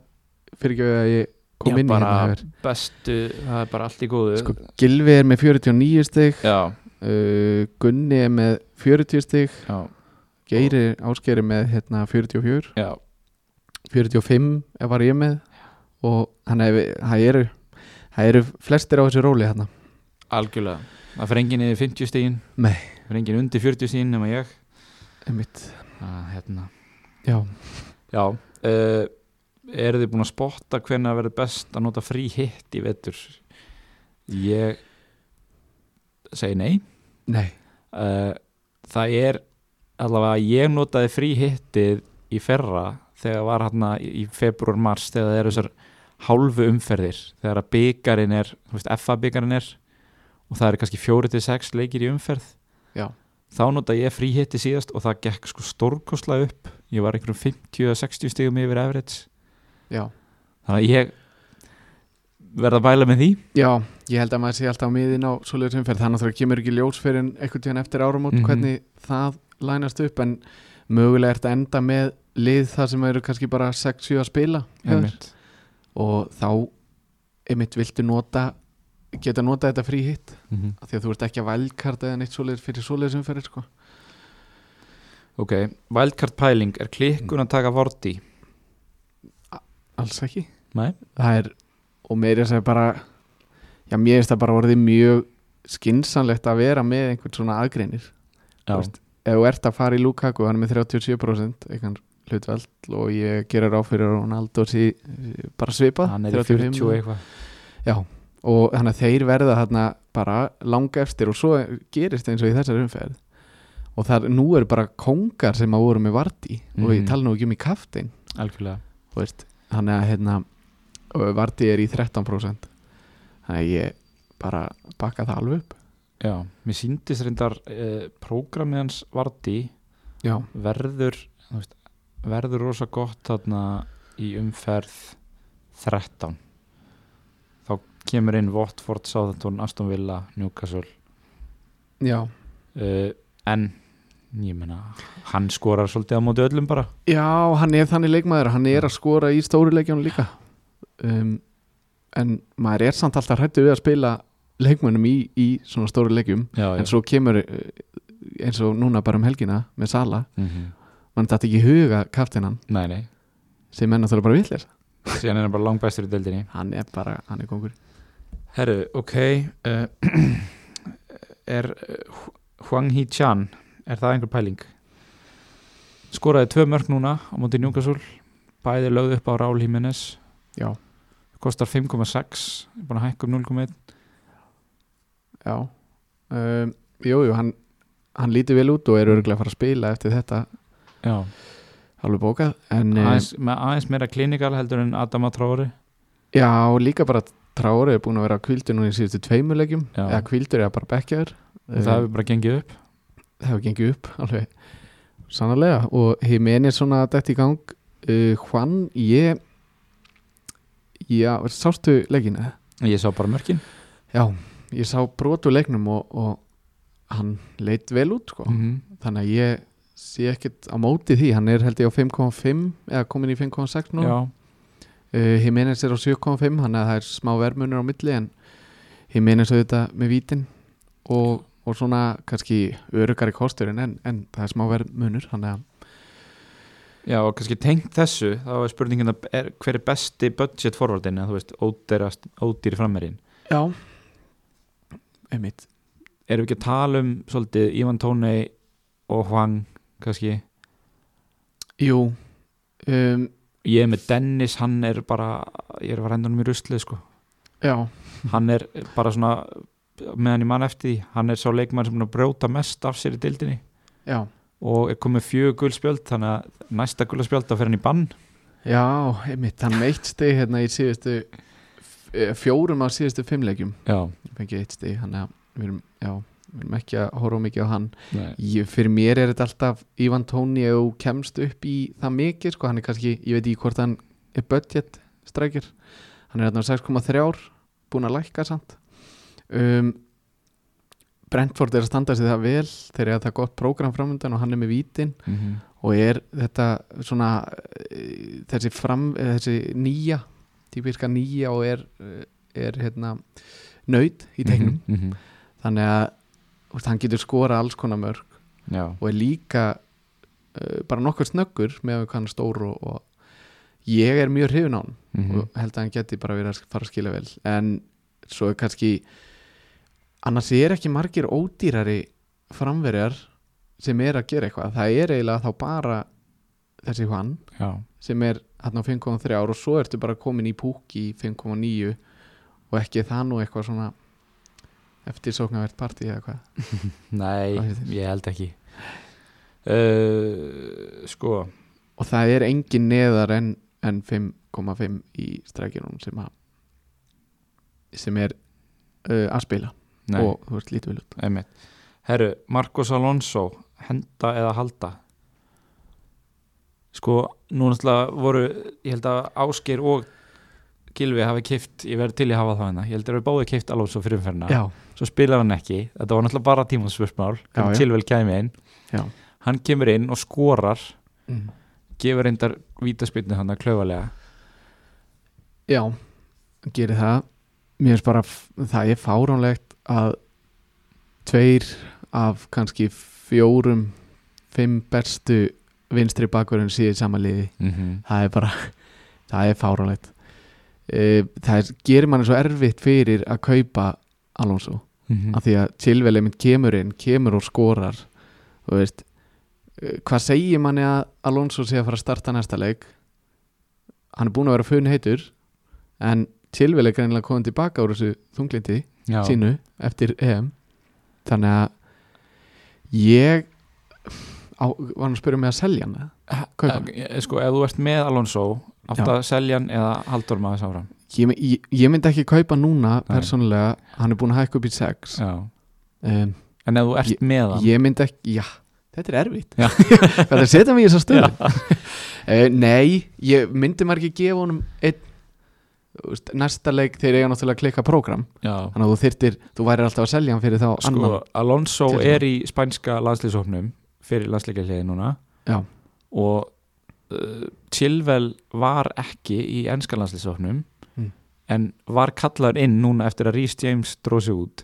fyrir ekki að ég kom inn í hérna yfir. bestu, það er bara allt í góðu. Sko, Gilvi er með 49 stig. Já, uh, Gunni er með 40 stig. Já, Geiri áskeri með hérna 44 já. 45 er var ég með. Og hann er, það eru eru flestir á þessu róli hérna. Algjörlega. Það fyrir enginn yfir 50 stígin Nei. Fyrir enginn undir 40 stígin nema ég. Einmitt, að, hérna. já, Já, uh, eru þið búin að spotta hvernig að verður best að nota frí hitt í vetur? Ég segi nei. Nei. Uh, Það er allavega að ég notaði frí hittið í ferra þegar var hérna í februar mars þegar það eru þessar hálfu umferðir. Þegar að byggarinn er, þú veist, FA byggarinn er og það eru kannski fjóri til sex leikir í umferð. Já. þá nota ég frí hitti síðast og það gekk sko stórkosla upp. Ég var einhverjum 50-60 stigum yfir average já, þannig að ég verða að bæla með því. Já, ég held að maður sé alltaf á miðin á svoleiðis umferð, þannig að það kemur ekki ljós fyrir en einhvern tíðan eftir áramót Mhm. hvernig það lænast upp en mögulega er þetta enda með lið þar sem eru kannski bara 6-7 að spila og þá einmitt viltu nota geta nota þetta frí hitt mm -hmm. af því að þú ert ekki að vælkarta eða neitt svoleiðis fyrir svoleiðis umferðir sko. ok, wildcard pæling. Er klikkun að taka vorti alls ekki. Nei, það er, og mér er að segja bara já, mér er þetta bara orðið mjög skinsanlegt að vera með einhvern svona aðgreinir. Veist, ef þú ert að fara í Lukaku hann er með 37% einhvern hlutveld og ég gerir á fyrir Ronaldo sí, bara svipað hann er í 35 40 og já, og þannig að þeir verða þarna bara langa efstir og svo gerist eins og í þessari umferð. Og það nú eru bara kongar sem að voru með Vardí og ég Mhm. tala nú ekki um í kaftin algjörlega. Þú veist, þannig að hérna Vardí er í 13% þannig að ég bara bakka það alveg upp. Já, mér síndist reyndar uh, prógramið hans Vardí verður veist, verður rosa gott þarna í umferð 13 þá kemur inn Watford, Southampton, Aston Villa Newcastle. Já, uh, en ég meina, hann skorar svolítið á móti öllum bara. Já, hann er þannig leikmaður hann er að skora í stóri leikjónu líka. Um, en maður er samt alltaf hrættu við að spila leikmönnum í, í svona stóri leikjum. Já, en svo kemur eh, eins og núna bara um helgina með Sala, mm -hmm. mann þetta ekki huga kaftinan nei, nei, sem er bara villir síðan er bara langbæstur í deildinni. Hann er bara, hann er kongur Herru, ok uh, Er Huang Hee Chan Er það einhver pæling? Skoraði tvö mörg núna á móti Newcastle. Bæði lögðu upp á Rál Jimenez já, Kostar 5,6 Búin að hækka um 0,1 já. Um, jú, jú, hann hann lítur vel út og er örgulega að fara að spila eftir þetta. Já, alveg bókað en eh, aðeins, aðeins meira klinikal heldur en Adama Trári já, líka bara Traori er búin að vera kvildur núna í síðustu tveimurlegjum Já. eða kvildur eða bara bekkjaður. Og það hefur bara gengið upp hefur gengið upp alveg sannarlega. Og Jimenez svona dætt í gang. Uh, Juan, ég já, sástu leikina? Ég sá bara mörkin. Já, ég sá brotu leiknum og, og hann leit vel út sko. -hmm. þannig að ég sé ekkert á móti því, hann er held ég á 5,5 eða komin í 5,6 nú Já, uh, Jimenez er á 7,5 þannig að það er smá vermunur á milli en Jimenez auðvitað með vítin. Og, og svona kannski örugari kosturinn en, en það er smá vermunur þannig að Já, og kannski tengt þessu þá er spurningin að er, hver er besti budget forvardin, þú veist, ódýrast ódýri frammerinn Já. Einmitt. Erum við ekki að tala um svolítið Ivan Tónei og Hwang kannski, Jú um, ég með Dennis hann er bara, ég er að renda hann í ruslið sko. Já, hann er bara svona meðan ég man eftir því, hann er sá leikmann sem er að brjóta mest af sér í dildinni já, og er komið fjögur guldspjöld þannig að næsta guldspjöld að fer hann í bann. Já einmitt, hann með eitt stig hérna í síðustu eh, fjórum af síðustu fimm leikjum. Já, fengið eitt stig, hann að við erum, já, við erum ekki að horfa mikið á hann. Ég, fyrir mér er þetta alltaf Ivan Tóni þú kemst upp í það mikið sko, hann er kannski, ég veit ekki hvort hann er budget strækir. Hann er hérna á 6,3 búin að lækka samt um, Brentford er að standa sig það vel. Þeir eru að það gott prógram framöndan og hann er með vítin. Mm og er þetta svona eh, þessi fram, eh, þessi nýja típiska nýja og er eh, er hérna nöyt í tegnum -hmm. þannig að veist, hann getur skora alls konar mörg já, og er líka uh, bara nokkur snöggur með hann er stór og, og ég er mjög hrifin á hann mm og held að hann geti bara verið að fara að skila vel. En svo er kannski annars er ekki margir ódýrari framverjar sem er að gera eitthvað. Það er eiginlega þá bara þessi hann já, sem er hann á 5.3 og svo ertu bara komin í púk í 5.9 og ekki það nú eitthvað svona eftir sóknarvert partí eða hvað? Nei, ég held ekki. Uh, sko. Og það er engin neðar en, en 5,5 í strækjunum sem að sem er uh, að spila nei, og þú veist lítið vel út herru, Marcos Alonso henda eða halda? Sko, nú náttúrulega voru ég held að Ásgeir og Gilvi hafi kift, ég verði til að hafa það hérna. Ég held að þeir eru báði kift Alonso fyrir umferna já, svo spilar hann ekki, þetta var náttúrulega bara tímansvörsmál, já. Chilwell kæmi inn. Já, hann kemur inn og skorar. Mm. gefur reyndar vítaspilnu hann að klaufalega. Já gerir það. Mér finnst bara, það er fáránlegt að tveir af kannski fjórum fimm bestu vinstri bakverðin síðan samanliði mm -hmm. það er bara, það er fáránlegt. E, það er, gerir manni svo erfitt fyrir að kaupa Alonso. Mhm. af því að Chilwell mynd kemur inn kemur og skorar þú veist, eh, hvað segir manni að Alonso sé að fara að starta næsta leik? Hann er búin að vera funn heitur en Chilwell er greinilega komin tilbaka úr þessu þunglindi Já. sínu eftir EM. Þannig að ég á, var hann að spyrja mig að selja hann eða? Eh, sko, ef þú ert með Alonso átt að selja hann eða haldur maður sáfram ég, ég, ég myndi ekki kaupa núna Nei. persónulega, hann er búin að hækka upp í 6 Já. um, en ef þú ert með hann? ég myndi ekki, já þetta er erfitt. Það setja mig í þessa stöðu. Uh, nei, ég myndi maður ekki gefa honum einn næsta leik þeir eiga náttúrulega að klikka prógram. Já. þannig að þú þyrtir, þú væri alltaf að selja hann fyrir þá sko, annan Alonso Til er í spænska landslýsóknum fyrir landsleikahliði núna. Já. og uh, Chilwell var ekki í ennska landslýsóknum Mm. en var kallaður inn núna eftir að Rhys James dróð sig út.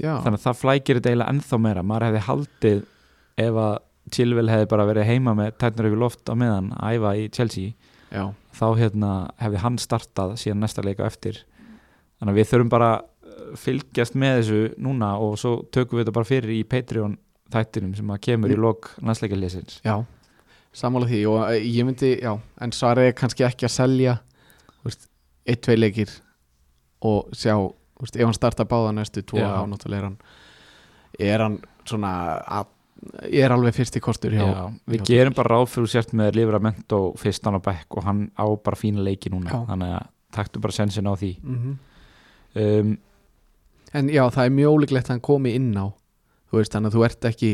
Já, þannig að það flækir þetta eiginlega ennþá meira. Maður hefði haldið ef að Chilwell hefði bara verið heima með tætnur yfir loft á meðan að æfa í Chelsea. Já, þá hérna hefði hann startað síðan næsta leika eftir. Þannig að við þurfum bara uh, fylgjast með þessu núna og svo tökum við þetta bara fyrir í Patreon þættinum sem að kemur í lok næstleikaleysins já sammála því og eh, ég myndi, já en svarið er kannski ekki að selja eitt, tvei leikir og sjá, veist, ef hann starta báða næstu tvo, þá náttúrulega er hann er hann svona að, er alveg fyrsti kostur hjá, Já, við hjá gerum bara ráð fyrir sért með Livramento fyrst hann á bekk og hann á bara fína leiki núna. Já. þannig að taktu bara sensin á því. Mm um, En já, það er mjög ólíklegt að hann komi inn á Þú veist, þannig að þú ert ekki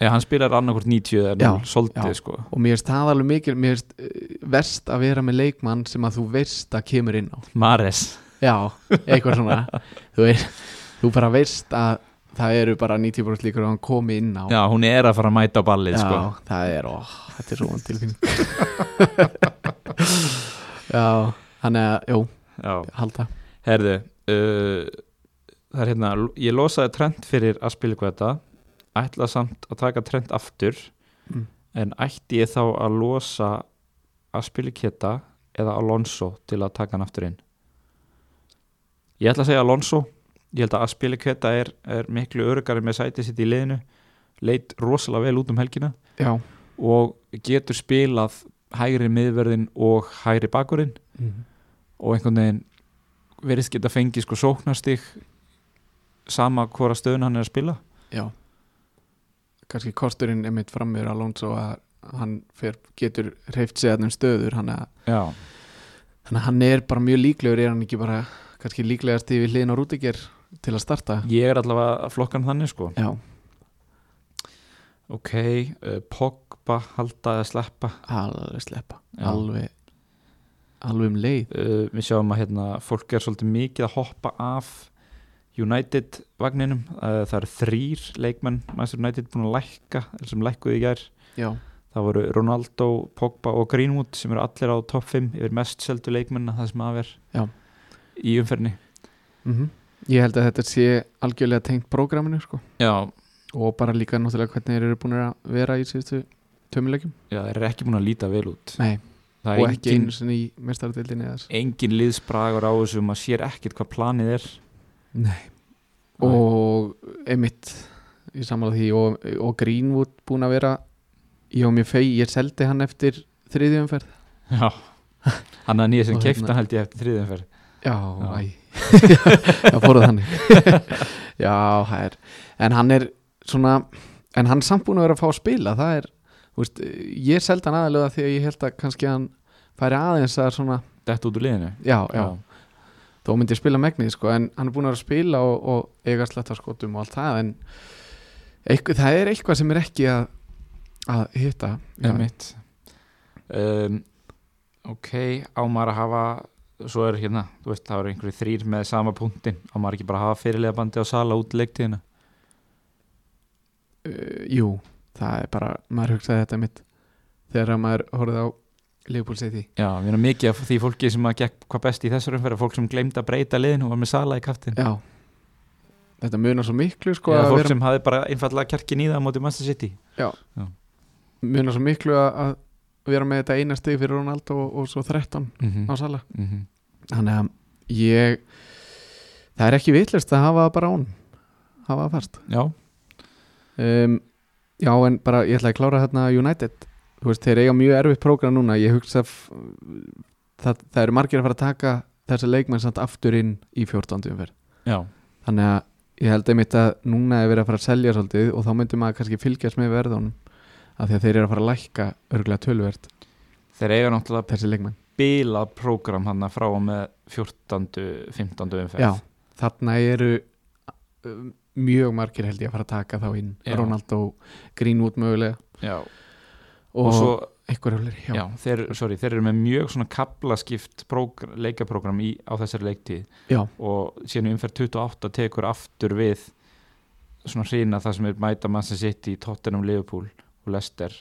eða hann spilar annarkvort 90 eða Já, 0 soldið já. sko. Og mér finnst það alveg mikil Mér finnst uh, verst að vera með leikmann sem að þú veist að kemur inn á. Mares. Já, eitthvað svona. Þú veist, þú bara veist að það eru bara 90% líkur að hann komi inn á. Já, hún er að fara að mæta á ballið Já, sko það er, ó, þetta er svo vant tilfinn Já, þannig að, jú, Já, halda. Herðu uh, það er hérna, ég losaði trend fyrir að spila hvað þetta ætla samt að taka trend aftur Mm. en ætti ég þá að losa að spila keta eða Alonso til að taka hann aftur inn? Ég ætla að segja Alonso ég held að keta er, er miklu örugari með sætið sitt í liðinu. Leit rosalega vel út um helgina. Já, og getur spilað hægri miðverðin og hægri bakurinn. Mm. og einhvern veginn verðist geta fengið sko sóknastig sama hvora stöðun hann er að spila. Já. Kannski kosturinn einmitt frammeður Alonso að hann fer, getur hreift þeim stöður hann að, já, þannig að hann er bara mjög líklegur er hann ekki bara kannski líklegast yfir hliðin á Rúdiger til að starta? Ég er allavega að flokka hann þannig sko. Já, ok, uh, Pogba halda eða sleppa? Alveg sleppa. Já. alveg alveg um leið. Uh, við sjáum að hérna, fólk er svolítið mikið að hoppa af United vagninum. Uh, það eru þrýr leikmenn Manchester United búin að lækka sem lækkuði í gær. Já, það voru Ronaldo, Pogba og Greenwood sem eru allir á topp 5 yfir mest seldu leikmenn það sem að ver Já. í umferni mm ég held að þetta sé algjörlega tengt prógraminu sko. Já, og bara líka náttúrulega hvernig þeir eru búin að vera í síðustu tömulegjum já, þeir eru ekki búin að líta vel út. Nei, og ekki í mestaradildinni eða þess. engin liðsbragur á þessu maður sér ekkert hvað planið er. Nei. Og einmitt í samála því og, og Greenwood búin að vera og mér fei, ég seldi hann eftir þriðjumferð já, hann að nýja sem Og keifta hérna- held ég eftir þriðumferð Já, Já. fóruð þannig. Já, er En hann er svona En hann samt búin að vera að fá að spila Það er, þú veist, ég seldi hann aðalega því að ég held að kannski hann færi aðeins að svona Dett út úr liðinu. Já, já, þó myndi ég spila megnið sko, en hann er búin að vera að spila og, og eiga sletta skotum og allt það en eitthvað, það er eitthvað sem er ekki að, að hitta. Já, um, Ok, á maður að hafa Svo er hérna, þú veist, það eru einhverju þrýr með sama punktin Á maður ekki bara hafa fyrirlega bandi á sala út leiktíðina? Uh, Jú, það er bara maður hugsaði þetta mitt þegar maður horfði á City. Já, við erum mikið af því fólki sem að gekk hvað best í þessar umferð Fólk sem glemd að breyta liðinu og var með sala í kaftin Já, þetta munar svo miklu sko, að fólk vera, sem hafi bara einfallega kjarkin í það á móti Manchester City. Munar svo miklu að, að vera með þetta eina stig fyrir Ronaldo og, og svo 13 mm -hmm. á sala. Mm -hmm. Þannig að ég það er ekki vitlist að hafa bara án hafa það fast. Já, um, já en bara ég ætla að klára hérna United. Þú veist þeir eiga mjög erfitt prógram núna. Ég hugsa að það, það eru margir að fara að taka þessi leikmenn samt aftur inn í 14. umferð. Já, þannig að ég held einmitt að núna er verið að fara að selja svolítið og þá myndi maður kannski fylgjast með verðunum af því að þeir eru að fara að lækka örgulega tölvert þeir eiga náttúrulega þessi leikmenn bilað prógram hann frá og með 14. 15. umferð já, þarna eru um, mjög margir held ég að fara að taka þá inn Já. Ronaldo, Greenwood mögulega já. og, Og, svo, já. já, þeir, sorry, þeir eru með mjög svona kaplaskipt próg- leikaprógram í, á þessari leiktíð Já. og síðan í umferð 28 tekur aftur við svona hrína það sem er mæta Manchester City, Tottenham, Liverpool og Leicester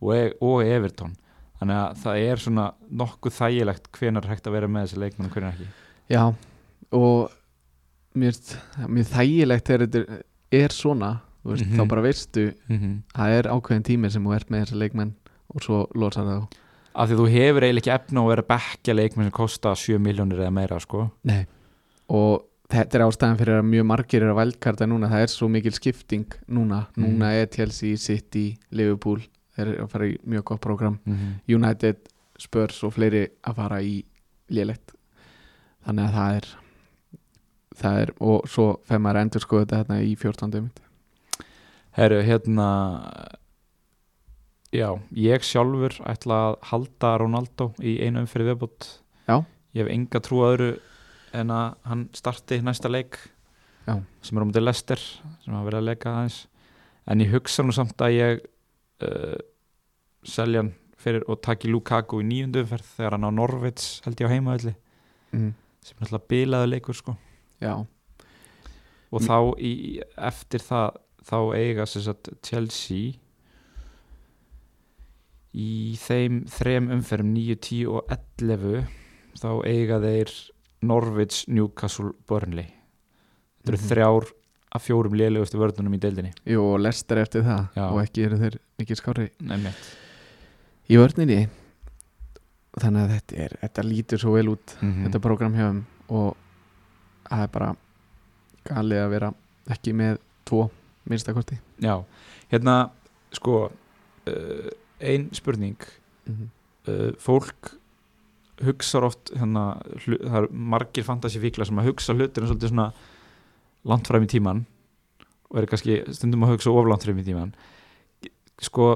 og, e og Everton þannig að það er svona nokkuð þægilegt hvenar er hægt að vera með þessi leikmenn og hvenar ekki já, og mér, mér þægilegt þegar þetta er svona veist, Mhm. þá bara veistu mm -hmm. það er ákveðin tími sem þú ert með þessa leikmenn og svo losar það á af því þú hefur eiginlega ekki efna að vera að bekkja leikmenn sem kosta 7 miljónir eða meira sko. Nei. og þetta er ástæðan fyrir að mjög margir eru að vældkarta núna það er svo mikil skipting núna Mhm. núna er Chelsea, City, Liverpool eru að fara í mjög gott program mm -hmm. United, Spurs og fleiri að fara í lélegt þannig að það er það er, og svo fer maður að endur skoða þetta hérna í 14. mitt Herru, hérna Já, ég sjálfur ætla að halda Ronaldo í einu umfyrir viðbútt Já. Ég hef enga trú að öðru en að hann starti næsta leik Já. sem er um til Lester sem hafa verið að leika aðeins en ég hugsa nú samt að ég uh, selja hann fyrir og taki Lukaku í nýjundu umferð þegar hann á Norvits held ég á heimaðalli mm. sem er alltaf bilaðu leikur sko Já, og Mm. þá í, eftir það þá eiga sagt Chelsea í þeim þrem umferðum 9, 10 og 11 þá eiga þeir Norwich, Newcastle, Burnley þetta eru Mhm. þrjár af fjórum lélegustu vörðunum í deildinni jú og Lester eftir það Já. og ekki eru þeir mikið skári Nefnitt í vörninni þannig að þetta er, þetta lítur svo vel út -hmm. þetta program þeim og það er bara galið að vera ekki með tvo minnstakosti Já, hérna sko uh, ein spurning mm -hmm. uh, fólk hugsar oft hérna, hlu, það er margir fantasífíklar sem að hugsa hlutir svolítið svona langt fram í tíman og er kannski stundum að hugsa of langt fram í tíman sko,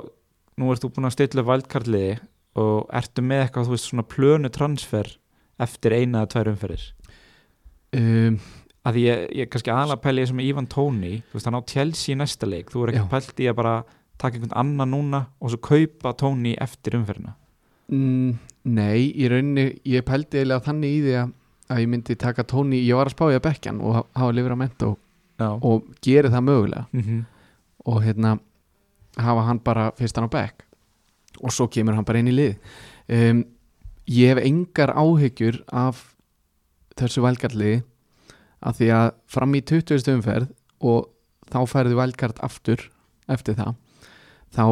nú ert þú búin að stilla valdkarliði og ertu með eitthvað, þú veist, svona plönu transfer eftir eina eða tvær umferðir? Um, að ég, ég kannski aðalega pæli ég sem Ivan Tóni, þú veist, hann á Chelsea í næsta leik, þú er ekki pælt í að bara taka einhvern annan núna og svo kaupa Tóni eftir umferðina? Mm, Nei, í rauninni ég pældi eiginlega þannig í því að, að ég myndi taka tóni, ég var að spá í að bekkjan og ha- hafa lifur að menta og, geri það mögulega. Mm og hérna hafa hann bara fyrst hann á bekk. Og svo kemur hann bara inn í lið. Um, ég hef engar áhyggjur af þessu valgarliði af því að fram í 20. umferð og þá færðu valgard aftur eftir það þá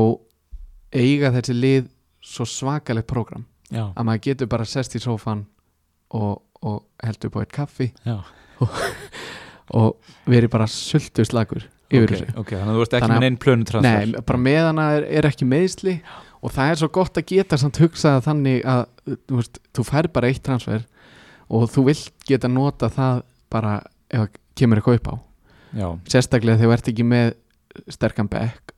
eiga þessi lið svo svakalegt prógram já, að maður getur bara sest í sófan og, og heldur på eitt kaffi. Já. Og verið bara sultu slagur yfir ok, þessu. ok, þannig að þú ert ekki Þannig með neinn plönu transfer Nei, bara meðan að er, er ekki meðsli og það er svo gott að geta samt hugsað þannig að þú, veist, þú fær bara eitt transfer og þú vilt geta nota það bara ef það kemur eitthvað upp á. Já, sérstaklega þegar þú ert ekki með sterkan back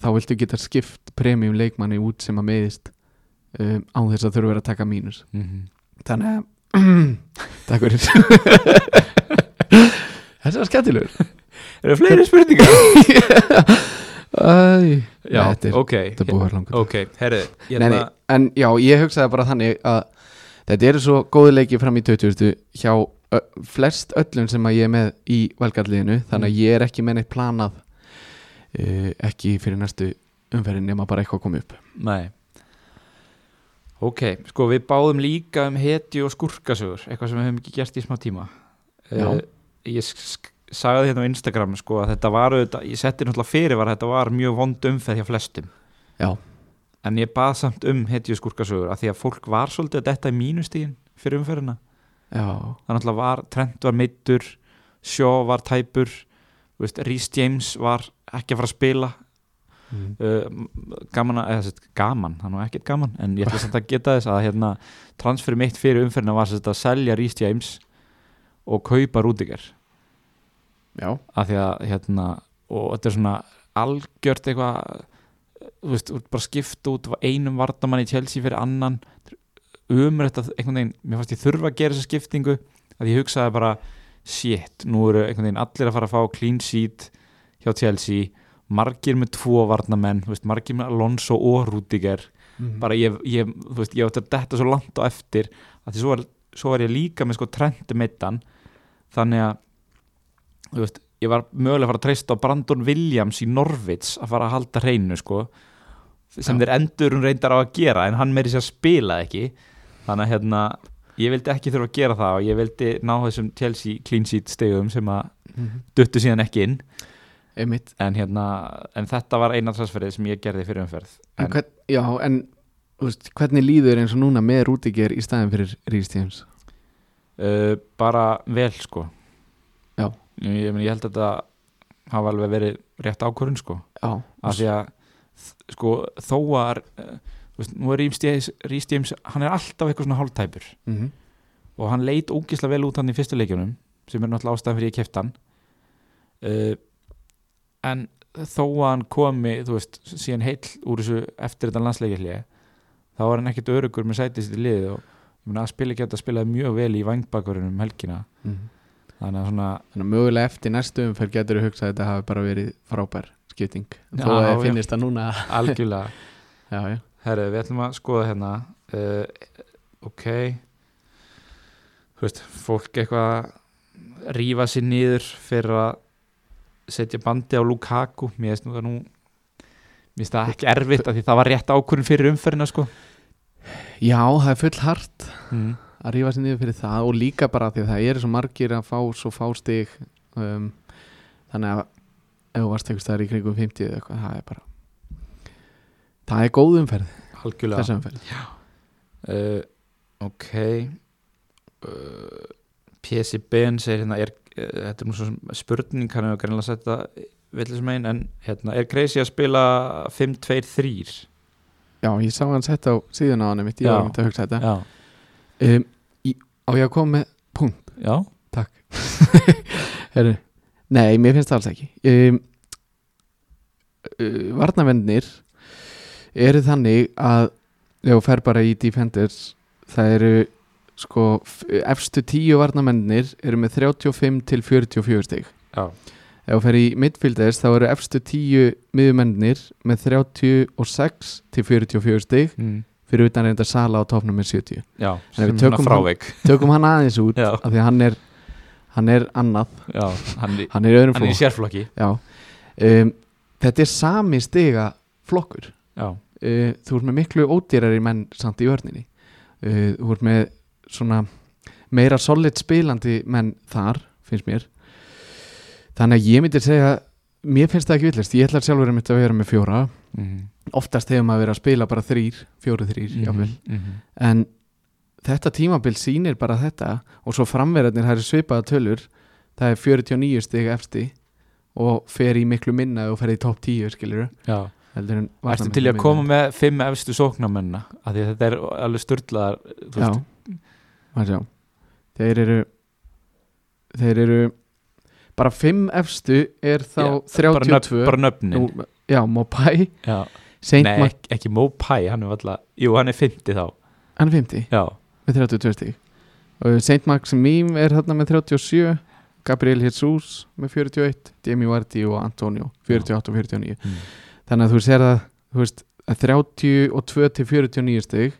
þá viltu geta skipt premium leikmanni út sem að meðist um, án þess að þurfa að vera að taka mínus. Mm þannig að takk fyrir þessi var skemmtilegur eru fleiri spurningar? Æ, já, þetta er, ok þetta er búið að vera langur ok, herri ég nei, er nei, að en já, ég hugsaði bara þannig að þetta eru svo góði leiki fram í 20. hjá ö, flest öllum sem að ég er með í valgarliðinu þannig að Mm. ég er ekki með neitt planað uh, ekki fyrir næstu umferðin nema bara eitthvað að koma upp Nei Ok, sko við báðum líka um hetju og skurkasögur eitthvað sem við höfum ekki gert í smá tíma. Eh, Ég sagði hérna á Instagram sko að þetta var auðvitað, ég setti náttúrulega fyrir var að þetta var mjög vond umferð hjá flestum Já. En ég bað samt um hetju og skurkasögur að því að fólk var svolítið að detta í mínustíðin fyrir umferðina já, Það náttúrulega var, Trent var meittur Sjó var tæpur Rhys James var ekki að fara að spila mm. uh, gaman að, eða gaman, það er nú ekkert gaman en ég ætla samt að geta þess að hérna, transferi mitt fyrir umferðina var að selja Rhys James og kaupa Rudiger. Já, af því að hérna, og þetta er svona algjört eitthvað þú veist, bara skipt út einum vardamann í Chelsea fyrir annan. Umur þetta einhvern veginn mér fannst ég þurfa að gera þessa skiptingu að ég hugsaði bara shit, nú eru einhvern veginn allir að fara að fá clean sheet hjá Chelsea margir með tvo varnamenn veist, margir með Alonso og Rudiger mm. bara ég, ég, þú veist, ég átti að detta svo langt á eftir að því svo var, svo var ég líka með sko trendi meittan þannig að þú veist, ég var mögulega að fara að treysta á Brandon Williams í Norvits að fara að halda hreinu sko sem Já. þeir endur hún reyndar á að gera en hann meiri sér að spila ekki þannig að hérna ég vildi ekki þurfa að gera það og ég vildi ná þessum Chelsea clean sheet stegum sem að mm. duttu síðan ekki inn en hérna, en þetta var eina transferið sem ég gerði fyrir umferð. En en, hvern, já, en veist, hvernig líður eins og núna með Rúdiger í staðin fyrir Rhys James? Uh, bara vel sko. Já. ég, ég, held að þetta hafa alveg verið rétt ákvörðun sko. Já, af því að sko þó að þú veist, nú er Rhys James, hann er alltaf eitthvað svona hálftæpur. Mm og hann leit ógislega vel út hann í fyrstu leikjunum sem er náttúrulega ástæðan fyrir ég keft hann. Uh, en þó að hann komi þú veist, síðan heill úr þessu eftir þetta landsleikjarlið þá var hann ekkert örugur með sætist í liði og að spila ekki að spilaði mjög vel í vangbakverunum um helgina. -hmm. þannig að svona Þannig að mögulega eftir næstu umferð getur þú hugsað að þetta hafi bara verið frábær skipting. Þó að þið finnist það núna. Algjörlega. Já, já. Herru, við ætlum að skoða hérna uh, ok. Þú veist, fólk eitthvað að rífa sér niður fyrir að setja bandi á Lukaku. Mér finnst nú það nú mér finnst það ekki erfitt af því það var rétt ákvörðin fyrir umferðina sko. Já, það er full hart mm. að rífa sér niður fyrir það og líka bara því að það eru svo margir að fá svo fá stig um, þannig að ef þú varst eitthvað í kringum 50 eða eitthvað, það er bara það er góð umferð algjörlega. þessi umferð. Uh, ok. Uh, P.S. Ben segir hérna er, þetta er nú svo sem spurning hann hefur greinlega sett það villisum einn en hérna, er crazy að spila 5-2-3 já, ég sá hann sett á síðan á hann mitt, ég var myndi að hugsa þetta. Um, í, á ég að koma með punkt? Já, Heru, nei, mér finnst það alls ekki. Um, uh, varnavennir eru þannig að ef þú fer bara í Defenders það eru sko efstu tíu varnamennir eru með 35 til 44 stig. Já, ef þú fer í midfielders þá eru efstu tíu miðumennir með 36 til 44 stig. Mm. fyrir utan reynda Sala á topnum með 70 já En við tökum frávik. tökum hann aðeins út Já. af því að hann er hann er annað, Já, hann, hann er í öðrum hann í flokk sérflokki. Já, um, þetta er sami stiga flokkur. Já, uh, þú ert með miklu ódýrari menn samt í vörninni. Uh, þú ert með svona meira solid spilandi menn þar, finnst mér. Þannig að ég myndi segja mér finnst það ekki villist, ég ætla sjálfur að vera með fjóra, mm. oftast hefur maður verið að spila bara þrýr, fjóru þrýr, jáfnvel mm. en þetta tímabil sýnir bara þetta og svo framverðarnir það eru svipaða tölur það er 49 stig efsti og fer í miklu minna og fer í topp 10 skilur Já, ertu til að koma með fimm efstu sóknarmenna af því að þetta er alveg störtlaðar maður sjá. Þeir eru þeir eru bara 5 efstu er þá Já, bara, nöfn, 32 bara nöfnin. Nú, já, Mopai. Nei, ekki, ekki Mopai, hann er alltaf Jú, hann er 50 þá. Hann er 50 Já, með 32 stig. Og Saint Maximim er þarna með 37 Gabriel Jesus með 41 Demi Vardy og Antonio 48 og 49 mm. þannig að þú sér að, þú veist, að 32 til 49 stig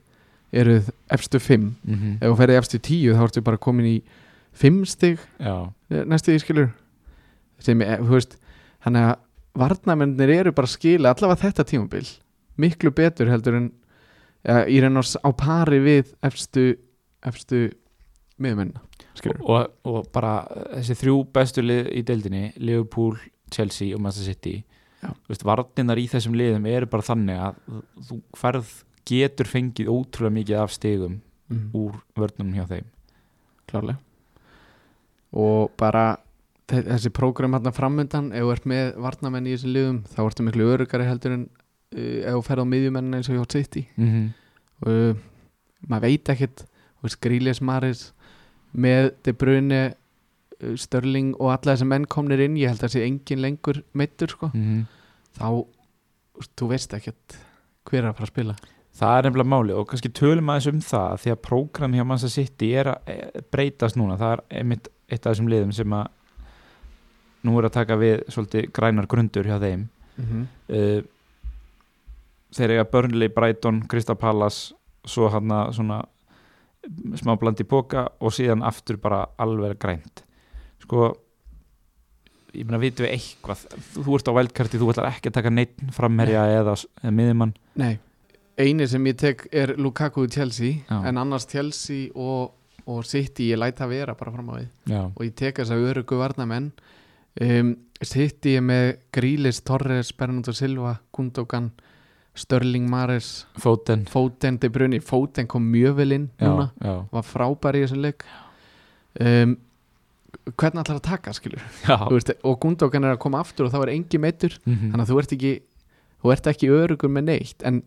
eru efstu 5 mm -hmm. ef þú ferði efstu 10 þá ertu bara komin í 5 stig. Eh, næstu því skilur. Sem, þú veist, þannig að varnamennir eru bara skila allavega þetta tímabil miklu betur heldur en ja, í s- á pari við efstu efstu skilur. Og, og bara þessi þrjú bestu lið í deildinni Liverpool, Chelsea og Manchester City varninnar í þessum liðum eru bara þannig að þú færð getur fengið ótrúlega mikið af stigum mm. úr vörnum hjá þeim klárlega og bara þe- þessi prógram hérna framöndan ef þú ert með varnamenn í þessum liðum þá ertu miklu örugari heldur en uh, ef þú ferð á miðjumenn eins og hjá City mm -hmm. uh, maður veit ekkert Grílis Maris með De Bruyne uh, Störling og alla þessi menn komnir inn ég held að þessi engin lengur meittur sko. Mhm. þá, þú veist, ekkert hver er að fara að spila Það er nefnilega máli og kannski tölum aðeins um það því að prógram hjá Manchester City er að eh, breytast núna, það er einmitt eitt af þessum liðum sem að nú er að taka við svolítið grænar grundur hjá þeim. Mm -hmm. uh, þeir eiga Burnley, Brighton, Crystal Palace svo hann að svona smá bland í póka og síðan aftur bara alveg grænt. Sko ég meina vitum við eitthvað? Þú, ert á vældkarti, þú ætlar ekki að taka neitt framherja eða, eða miðjumann. Nei, eini sem ég tek er Lukaku í Chelsea Já. en annars Chelsea og, og City ég læta vera bara fram á já, og ég tek þess að örugu varnamenn um, City er með Grílis, Torres, Bernardo Silva Gundogan, Störling Mares Foden. Foden, De Bruyne. Foden kom mjög vel inn núna. já, var frábær í þessum leik. Um, hvernig ætlar að taka skilur veist, og Gundogan er að koma aftur og þá er engi meittur Mhm. þannig að þú ert ekki þú ert ekki örugur með neitt. En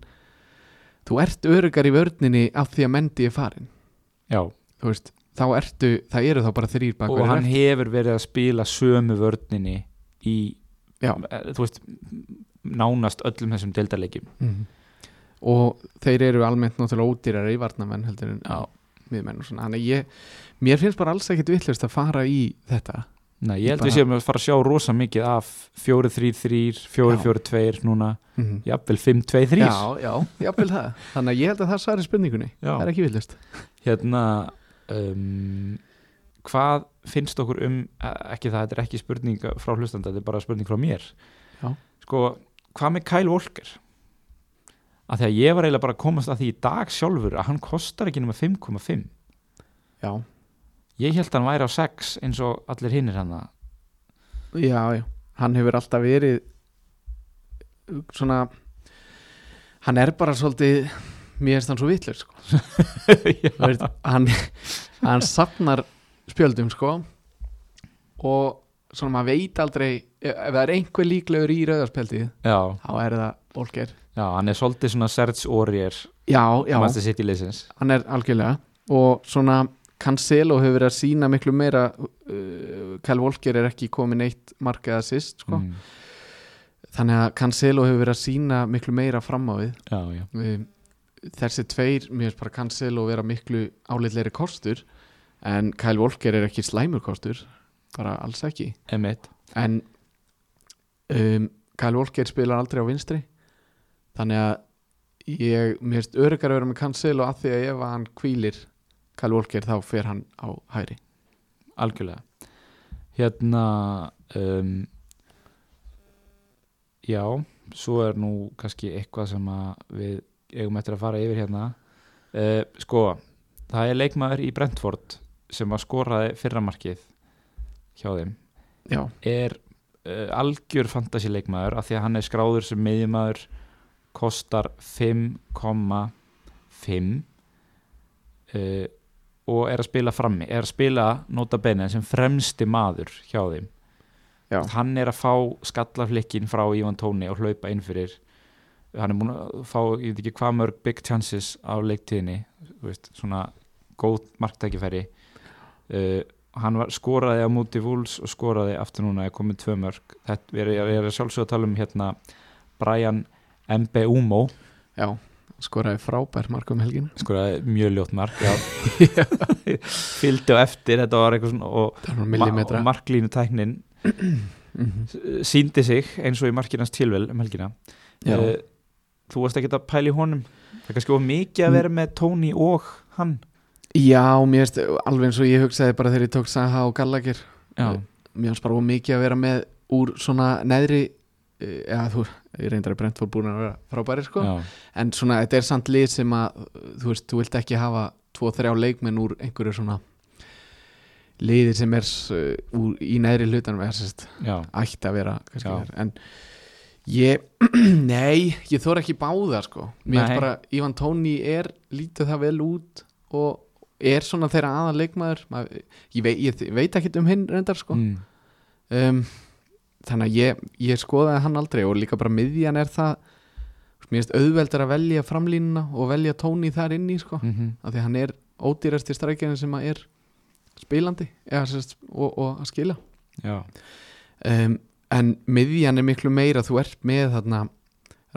þú ert örugar í vörninni af því að Mendy er farin já. veist, þá ertu, það eru þá bara þrýr bak og hann hefur verið að spila sömu vörninni í Já. eh, þú veist nánast öllum þessum deildarleikjum mm. og þeir eru almennt náttúrulega ódýrar í varnamenn heldur en miðmenn og svona, þannig ég mér finnst bara alls ekkit vittlust að fara í þetta Nei, ég held Bara- við séum að fara að sjá rosa mikið af 4-3-3, 4-4-2 núna, mm -hmm. jafnvel 5-2-3 já, já, jáfnvel það. Þannig að ég held að það svari spurningunni. Það er ekki vittlust Hérna um, hvað finnst okkur um eh, ekki það, þetta er ekki spurning frá hlustanda, þetta er bara spurning frá mér. Já. sko, hvað með Kyle Walker? Að því að ég var eiginlega bara að komast að því í dag sjálfur að hann kostar ekki nema 5,5 já, ég held að hann væri á 6 eins og allir hinnir hann já, já. Hann hefur alltaf verið svona hann er bara svolítið mér finnst hann svo vittlur sko. Hann, hann safnar spjöldum sko og svona maður veit aldrei ef, ef það er einhver líklegur í rauðarspjaldið já, þá er það Volker. Já, hann er svolítið svona Serge Aurier já, já, hann er algjörlega og svona Cancelo hefur verið að sína miklu meira uh, Kyle Walker er ekki komin eitt markað assist sko. mm. þannig að Cancelo hefur verið að sína miklu meira fram á við. Já, já, um, þessi tveir, mér finnst bara Cancelo vera miklu álitleiri kostur en Kyle Walker er ekki slæmur kostur bara alls ekki. Emitt en um, Kyle Walker spilar aldrei á vinstri. Þannig að ég, mér finnst öryggar að vera með Cancelo að því að ef hann kvílir Kyle Walker þá fer hann á hæri algjörlega. Hérna um, já svo er nú kannski eitthvað sem við eigum eftir að fara yfir hérna. Uh, sko það er leikmaður í Brentford sem að skoraði fyrramarkið hjá þeim. Já, er uh, algjör fantasy leikmaður af því að hann er skráður sem miðjumaður kostar 5,5 uh, og er að spila frammi er að spila nota bene sem fremsti maður hjá þeim. Já, hann er að fá skallaflikkin frá Ivan Tóni og hlaupa inn fyrir. Hann er búin að fá, ég veit ekki hvað mörg big chances á leiktíðinni veist, svona góð marktækifæri. Uh, hann var, skoraði á múti Vúls og skoraði aftur núna er komið tvö mörg. Þetta, ég er, er sjálfsög að tala um hérna Brian Mbeumo. Já skoraði frábær mark um helgin skoraði mjög ljótt mark fylgdi á eftir þetta var eitthvað svona og, var og marklínu tæknin mm síndi sig eins og í markinans tilvel um helgina. Uh, þú varst ekki að pæla í honum. Það er kannski of mikið að vera með Tony og hann. Já, mér finnst alveg eins og ég hugsaði bara þegar ég tók Saha og Gallagher. Já, mér finnst bara of mikið að vera með úr svona neðri eh, eða þú, ég reyndar að Brentford búin að vera frábæri sko, já, en svona þetta er samt lið sem að, þú veist, þú vilt ekki hafa tvo, þrjá leikmenn úr einhverju svona liði sem er uh, í neðri hlutanum er ætti að vera þar, en ég nei, ég þóra ekki báða sko, mér finnst bara Ivan Tóni er lítið það vel út og er svona þeirra aðal leikmaður. Maður, ég, veit, ég veit ekki um hinn reyndar sko. Mm, um, þannig að ég, ég skoðaði hann aldrei og líka bara miðjan er það mér finnst auðveldar að velja framlínuna og velja tóni þar inn í sko mm af því að hann er ódýrasti strækjarinn sem að er spilandi eða, sérst, og, og að skila. Um, en miðjan er miklu meira þú ert með þarna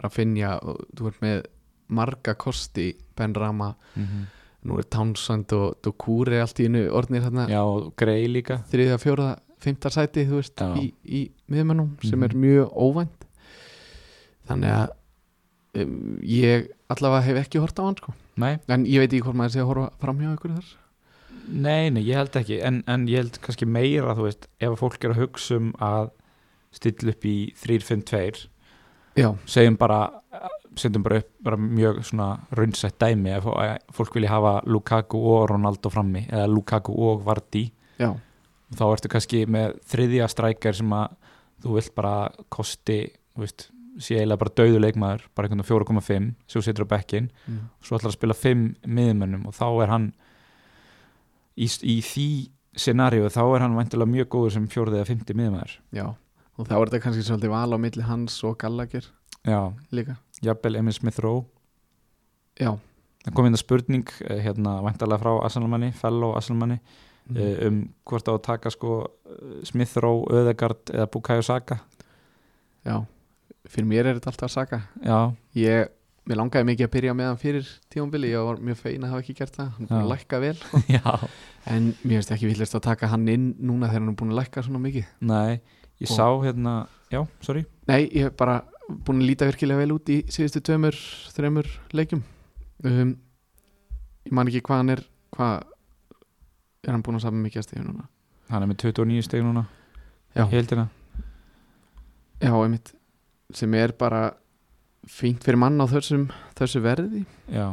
Rafinha og þú ert með marga kosti Ben Rama mm nú er Townsend og Dokure allt í einu orðnir þarna já og Grey líka. þriðja, fjóraða, fymta sæti þú veist, Já. í, í miðmennum sem er Mhm. mjög óvænt. Þannig að um, ég allavega hef ekki hort á hann sko. nei, en ég veit ekki hvort maður sé að horfa fram hjá ykkur þar. Nei, nei, ég held ekki. En, en ég held kannski meira, þú veist ef fólk er að hugsa um að stilla upp í 3-5-2 já, segjum bara setjum bara upp bara mjög svona raunsætt dæmi ef fólk vilja hafa Lukaku og Ronaldo frammi eða Lukaku og Vardy. Já, þá ertu kannski með þriðja strækjar sem að þú vilt bara kosti þú veist, sé eiginlega bara dauðu leikmaður bara einhvern veginn 4,5 sem þú setur á bekkin mm. svo ætlar að spila 5 miðmönnum og þá er hann í, í því scenaríu þá er hann væntilega mjög góður sem fjórði eða 50 miðmæður já og þá er þetta kannski svolítið val á milli hans og Gallagher já, líka. Jafnvel Emil Smith Rowe. Já, það kom inn að spurning eh, hérna væntalega frá Arsenalmanni, fellow Arsenalmanni mm. um hvort á að taka sko Smith Rowe, Öðegard eða Bukayo Saka. Já fyrir mér er þetta alltaf saka. Já, ég, mér langaði mikið að byrja með hann fyrir tímambili, ég var mjög fein að hafa ekki gert það hann er búin að lækka vel já. En mér finnst ekki villist að taka hann inn núna þegar hann er búin að lækka svona mikið. Nei, ég Og- sá hérna já, sorry. Nei, ég hef bara búin að líta virkilega vel út í síðustu tveimur, þreimur leikjum. Um, Ég man ekki hvað hann er hvað er hann búin að saman mikið að stíðu núna. Hann er með 29 steg núna Já, heldina já einmitt sem er bara fínt fyrir mann á þessum, þessu verði. Já,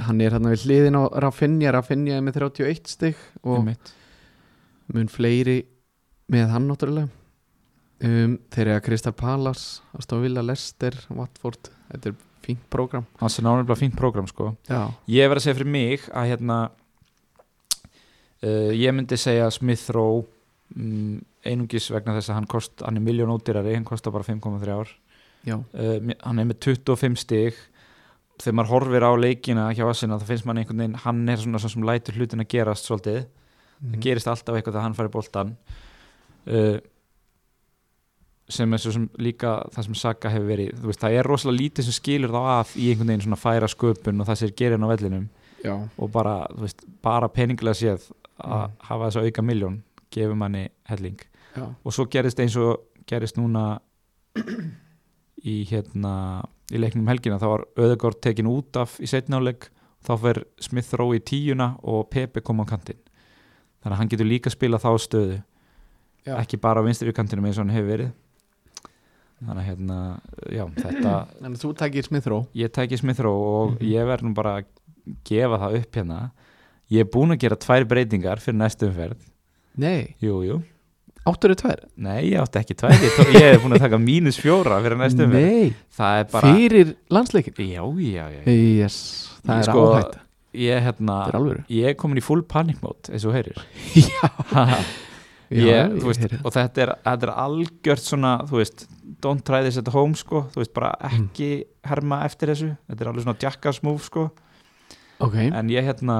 Hann er hann við hliðin á Rafinha Rafinha er með 31 stig og einmitt. mun fleiri með hann náttúrulega. Um, Þeir eru að Kristal Palace Astovilla, Leicester, Watford Þetta er fínt prógram. Hans er náttúrulega fínt prógram sko. Já, Ég verð að segja fyrir mig að hérna uh, ég myndi segja Smith Rowe um, einungis vegna þess að hann kost hann er miljón ódýrari, hann kostar bara 5,3 ár uh, hann er með 25 stig. Þegar maður horfir á leikina hjá Assina þá finnst mann einhvern veginn hann er svona svo sem lætur hlutin að gerast svolítið. Mhm. það gerist alltaf eitthvað þegar hann fari boltan uh, sem er svo sem líka það sem Saka hefur verið veist, það er rosalega lítið sem skilur þá að í einhvern veginn svona færa sköpun og það sér gerin á vellinum Já, og bara, þú veist, bara peningilega séð að Mm. hafa þess að auka miljón gefur manni helling. Já, og svo gerist eins og gerist núna í hérna í leiknum um helgina, þá var Öðegård tekin út af í setnáleik þá fer Smith Rowe í tíuna og Pepe kom á kantinn. Þannig að hann getur líka spila þá stöðu. Já. ekki bara á vinstri kantinum eins og hann hefur verið. Þannig að hérna já, þetta, En þú takir Smith-Row ég tæki Smith Rowe og Mhm. ég verð nú bara að gefa það upp hérna. Ég er búin að gera tvær breytingar fyrir næstu umferð. Nei, jú, jú, áttur er tvær? Nei, ég átti ekki tvær. Ég, tó, ég er búin að taka mínus fjóra fyrir næstu umferð. Nei, það er bara fyrir landsleikin já, já, já, Yes, það Ég er sko- áhætt ég hérna ég er komin í full panic mode eins og heyrir. Já, þú veist, heyri. og þetta er, þetta er algjört svona, þú veist don't try this at home, sko, þú veist, bara ekki herma eftir þessu, þetta er alveg svona jackass move, sko, Ok, en ég hérna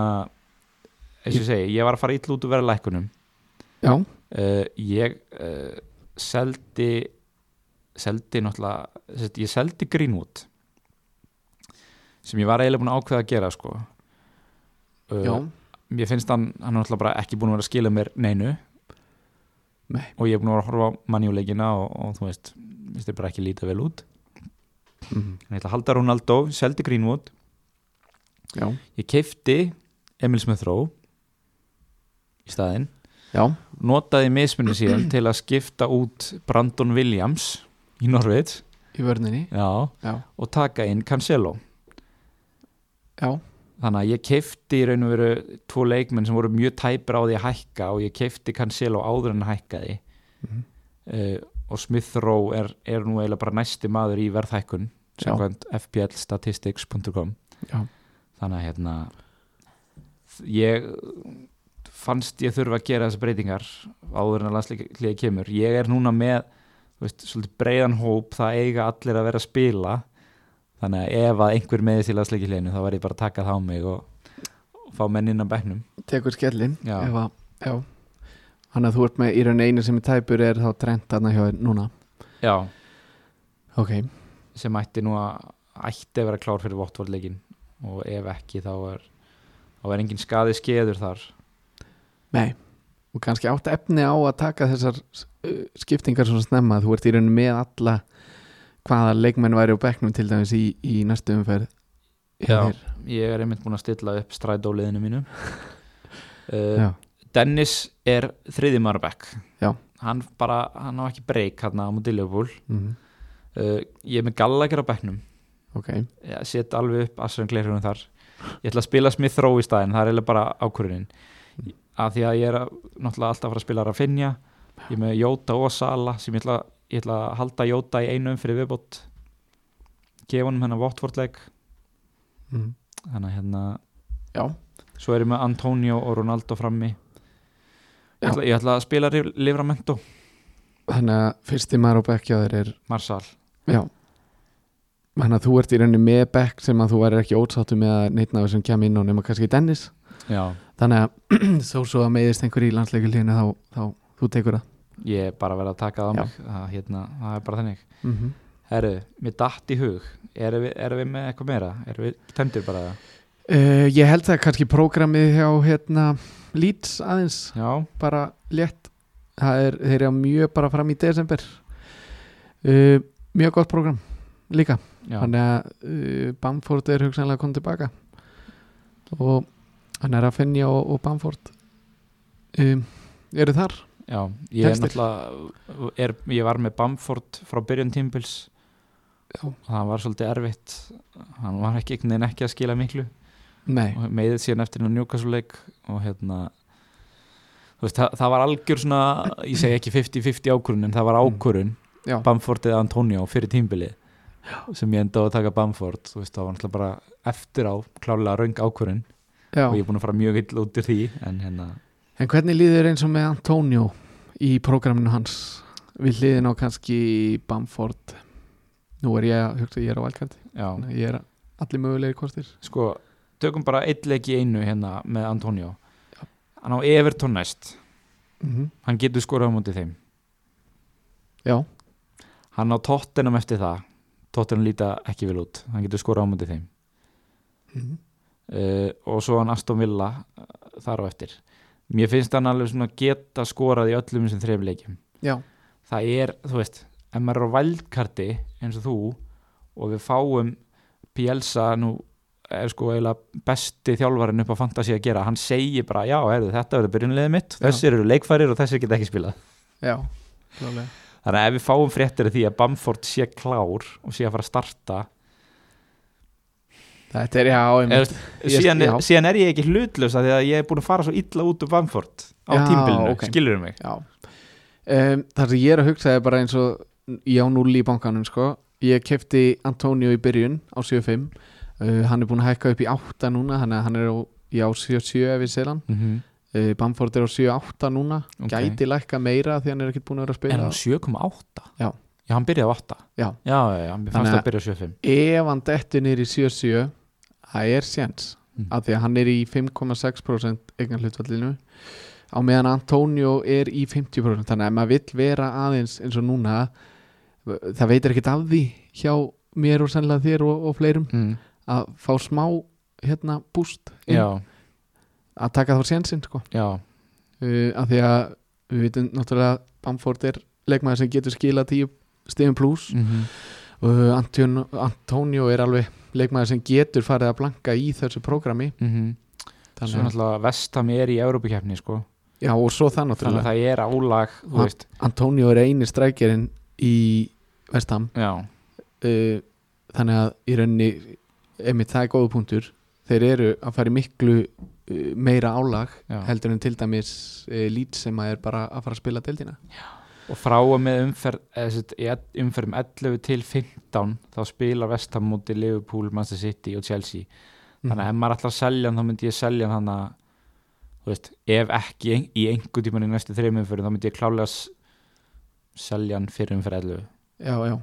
eins og ég segi, ég var að fara ítl út úr vera lækunum já, uh, ég uh, seldi seldi náttúrulega ég seldi Greenwood sem ég var eiginlega búin að ákveða að gera, sko. Uh, já. mér finnst hann, hann er náttúrulega bara ekki búin að vera að skila mér neinu. Nei. og ég er búin að vera að horfa á mannjuleikina og, og þú veist, finnst þið bara ekki lítið vel út. Mhm. en ég ætla að halda Ronaldo, seldi Greenwood Já, ég keifti Emil Smith Rowe í staðinn. Já, notaði mismunni síðan til að skipta út Brandon Williams í Norvits í vörninni? Já, Já, og taka inn Cancelo. Já, þannig að ég keifti í raun og veru tvo leikmenn sem voru mjög tæpir á því að hækka og ég keifti Cancelo áður en að hækkaði Mhm. uh, og Smith Rowe er, er nú eiginlega bara næsti maður í verðhækkun fplstatistics.com já þannig að hérna ég fannst ég þurfa að gera þessar breytingar áður en að landsliðið kemur. Ég er núna með veist, breiðan hóp það eiga allir að vera að spila. Þannig að ef að einhver meðist í landsliðið þá verð ég bara að taka það á mig og, og fá menn inn á bekknum. Tekur skellin að, Þannig að þú ert með í raun einu sem er tæpur er þá trend þarna hjá þér núna. Já, Ok, sem ætti nú að ætti að vera klár fyrir vottvordleikin og ef ekki þá er þá er engin skaði skeður þar. Nei. Og kannski átt efni á að taka þessar uh, skiptingar svona snemma. Þú ert í raun með alla hvaða leikmenn væri á bekknum til dæmis í, í næstu umferð. Já. ég er einmitt búin að stilla upp strædóliðinu mínu. Uh, Dennis er þriði Marbekk Já. hann bara, hann á ekki breyk hann á mútið Liverpool. Mhm, uh, ég er með Gallagher á bekknum ok. Ég set alveg upp Asran Gleirhjóðum þar. Ég ætla að spila Smith Rowe í staðinn það er eiginlega bara ákvörðin Mm. af því að ég er að, náttúrulega alltaf að fara að spila Rafinha ég er með Jóta og Sala sem ég ætla, ég ætla að halda Jóta í einu umfyrir viðbót gefa honum hennar Watford-leik mm. þannig að hérna Já, svo er ég með Antonio og Ronaldo frammi. Ég ætla, ég ætla að spila Livramento. Þannig að fyrsti maður á þér er Marsal. Já Þannig að þú ert í rauninni með bekk sem að þú væri ekki ótsáttu með að neitt náður sem kem inn á nema kannski Dennis. Já, Þannig að þó svo að meiðist einhver í landsleikilínu þá, þá þú tekur það. Ég er bara vera að taka það á mig. Það, hérna, það er bara þannig. Mm -hmm. herru, mér datt í hug. Erum við, erum við með eitthvað meira? Erum við tæmdur bara það uh, Ég held það kannski prógramið hjá hérna Leeds aðeins. Já, bara létt. Það er, þeir eru mjög bara fram í desember. Uh, mjög gott prógram líka já, þannig að uh, Bamford er hugsanlega koma tilbaka. Og hann er að finja og, og Bamford um, eru þar. Já ég er Textir. náttúrulega er, ég var með Bamford frá byrjun tímpils og það var svolítið erfitt. Hann var ekki einhvern veginn ekki að skila miklu. Nei, og meiðið síðan eftir njúkasuleik og hérna veist, það, það var algjör svona ég segi ekki 50-50 ákvörun en það var Mm. ákvörun já, Bamford eða Antonio fyrir tímbilið sem ég enda á að taka Bamford þú veist, það var náttúrulega bara eftir á klárlega raung ákvörun já. og ég er búin að fara mjög ill út úr því en hérna, En hvernig líður eins og með Antonio í prógraminu hans? Við hliðin á kannski Bamford. Nú er ég hugsa, ég er á valkvæmt já, ég er allir mögulegi kostir. Sko, tökum bara eitt leik í einu hérna með Antonio. Hann á Everton næst. Mm hann getur skorað á mútið þeim. Já, hann á Tottenham eftir það Tottenham líta ekki vel út. Hann getur skorað á mútið þeim. Mm uh, og svo hann Aston Villa uh, þar á eftir. Mér finnst hann alveg svona geta skorað í öllum þessum þreim leikjum. Já, það er, þú veist, ef maður er á vældkarti eins og þú og við fáum Bielsa nú er sko eiginlega besti þjálfarinn upp á fantasi að gera, hann segir bara já, heyrðu, þetta verður byrjunliðið mitt, þessir eru leikfærir og þessir geta ekki spilað. Já klálega. Þannig að ef við fáum fréttir því að Bamford sé klár og sé að fara að starta Þetta er, já, Ég- síðan, já. síðan er ég ekki hlutlaus af því að ég er búin að fara svo illa út úr Bamford á Já, tímbilinu, ok. skilur mig Já um, Það sem ég er að hugsa er bara eins og ég á null í bankanum sko Ég kefti Antonio í byrjun á 7.5 uh, Hann er búin að hækka upp í 8 núna Þannig að hann er á, ég á 7.7 ef sér hann mm -hmm. Uh, Bamford er á 7.8 núna Ok. Gæti lækka meira því hann er ekkert búin að vera að spila hann 7,8? Já. já, hann byrjaði á 8 Já. já, já, mér fannst að- byrja á 7,5 Ef hann dettur niður í 7.7 Það er séns Mm. af því að hann er í 5,6% eignan hlutvallinu á meðan Antonio er í 50% þannig að ef maður vill vera aðeins eins og núna það veitir ekkert af því hjá mér og sennilega þér og, og fleirum mm. að fá smá hérna búst inn, já, að taka þá sénsinn sko. já, uh, af því að við veitum náttúrulega að Bamford er leikmaður sem getur skila 10 stegum pluss mm -hmm. og Antonio, Antonio er alveg leikmaður sem getur farið að blanka í þessu prógrami. Svo þannig að, náttúrulega Vestam er í Európikeppni sko. já og svo það þannig að það er álag veist, Antonio er eini strækjarinn í Vestham já, uh, þannig að í rauninni einmitt það er góða punktur. Þeir eru að fara í miklu uh, meira álag já. heldur en til dæmis uh, lít sem að er bara að fara að spila deildina. Og frá og með umferð ell- umferðum 11 til 15 þá spilar Vestam múti Liverpool, Manchester City og Chelsea. Þannig að ef maður ætlar að selja hann þá myndi ég selja hann að veist, ef ekki í einhver tíman í næstu þreim umferðum þá myndi ég klálega s- selja hann fyrir umferð 11 já, já,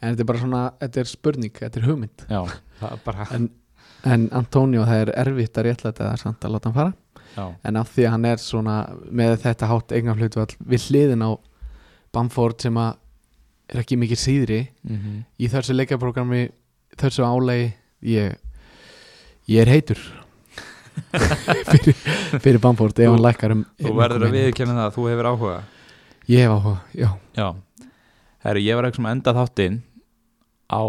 en þetta er bara svona þetta er spurning, þetta er hugmynd. Já, það er bara en, en Antonio það er erfitt að réttlæta það samt að láta hann fara. Já, en af því að hann er svona með þetta hátt eignan hlutvall við hliðin á Bamford sem að er ekki mikið síðri mm í þessu leikaprógrami þessu álegi ég, ég er heitur. Fyrir, fyrir Bamford ef hann lækkar um þú verður að viðkjanna það að þú hefur áhuga. Ég hef áhuga, já. Já, herru, ég var ekki sem enda þáttinn á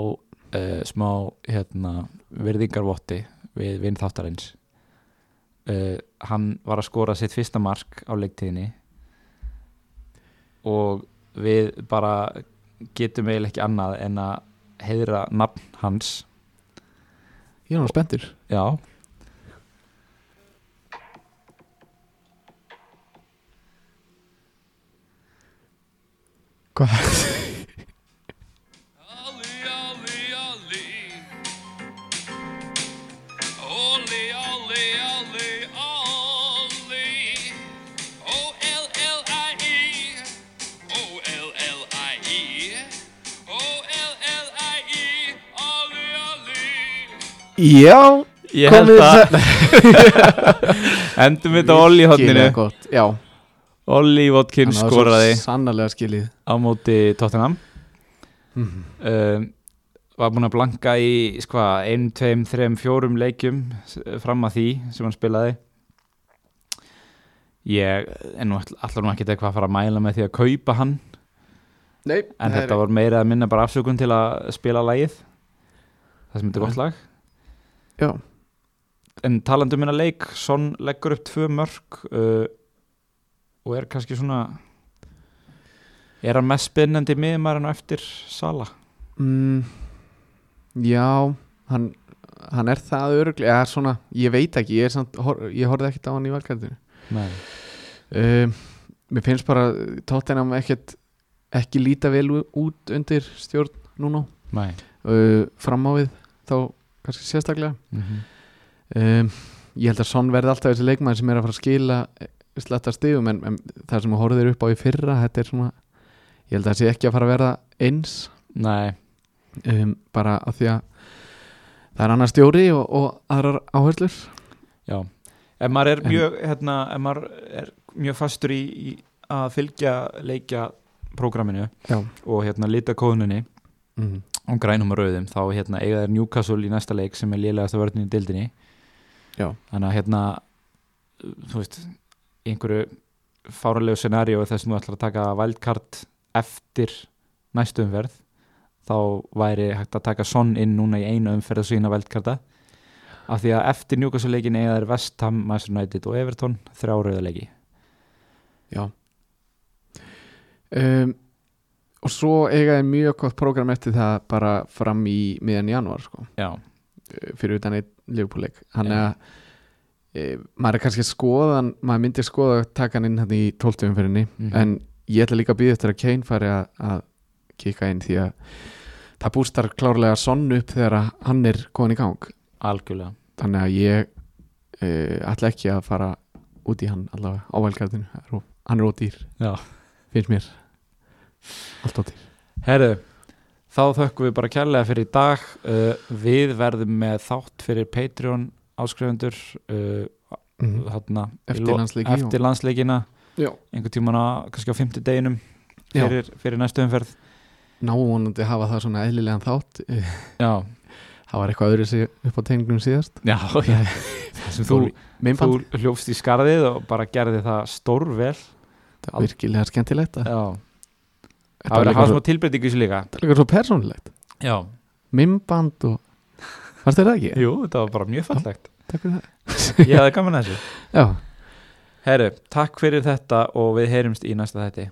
uh, smá hérna, virðingarvotti við vinn þáttarins. Uh, hann var að skora sitt fyrsta mark á leiktíðinni og við bara getum eiginlega ekki annað en að heiðra nafn hans. Ég er hann spenntur. Já, hvað já, ég held komið að endum við þetta Olli í hodninu Virkilega gott, já. Olli Watkins skoraði. sannarlega skilið. Á móti Tottenham. Mm. um, var búinn að blanka í sko, 1, 2, 3, 4 leikjum fram að því sem hann spilaði. Ég er nú all- allar nú ekki eitthvað að fara að mæla með því að kaupa hann. Nei, en þetta var meira að minna bara afsökun til að spila lagið. Það sem þetta er gott lag já, en talandi um minna leik Son leggur upp tvö mörg uh, og er kannski svona er hann mest spennandi miðmærin eftir Sala mm, já hann, hann er það öruglega eða svona, ég veit ekki ég, samt, hor, ég horfði ekkert á hann í valkvæðinu Nei. um, mér finnst bara Tottenham ekkert ekki líta vel út undir stjórn núna Nei. uh, fram á við þá kannski sérstaklega. Mm -hmm. um, ég held að Son verði alltaf þessi leikmaður sem er að fara að skila sletta stigum en, en það sem horfður upp á í fyrra þetta er svona ég held að það sé ekki að fara að verða eins. Um, bara af því að það er annar stjóri og, og aðrar áherslur. Já, ef maður er En- mjög hérna, ef maður er mjög fastur í, í að fylgja leikja prógraminu og hérna lita kóðuninni mm. Og grænum og rauðum þá hérna eiga þeir Newcastle í næsta leik sem er lélegasta vörðin í dildinni Já. þannig að hérna þú veist, einhverju fáralegu scenaríu þess að þú ætlar að taka wildcard eftir næstu umferð þá væri hægt að taka Son inn núna í einu umferð og sína wildcarda. Af því að eftir Newcastle leikin eiga þeir West Ham, Manchester United og Everton þrjá rauða leiki. Já. Um, og svo eiga er mjög gott prógram eftir það bara fram í miðan janúar sko, Já, eh, fyrir utan eitt liðbúleik hann er að e, maður er kannski að skoða maður myndir skoða að taka hann inn hann í tóltumferinni Mhm. en ég ætla líka að býða eftir að Kane fari að, að kika inn því að það bústar klárlega sonn upp þegar hann er komin í gang. Algjörlega. Þannig að ég e, ætla ekki að fara út í hann allavega á velgardinu hann er ódýr, finnst mér allt ódýr Herru, þá þökkum við bara kærlega fyrir í dag. Uh, Við verðum með þátt fyrir Patreon áskrifundur uh, mm. þarna, í eftir lo- landsleiki eftir landsleikina. Tímann á, kannski á fimmti deginum fyrir, fyrir næstu umferð. Að hafa það svona eðlilegan þátt. Já, það var eitthvað öðru sig upp á tegningum síðast. Já, já. Þú, þú hljófst í skarðið og bara gerði það stórvel. Það var virkilega skemmtilegt að- Já, það verður að hafa smá tilbreytingu sér líka. Þetta var líka svo persónulegt. Já, minnband og varst þér það ekki? jú, þetta var bara mjög fallegt. Takk fyrir það. Ég hafði gaman að þessu. Já, Herru, takk fyrir þetta og við heyrumst í næsta þætti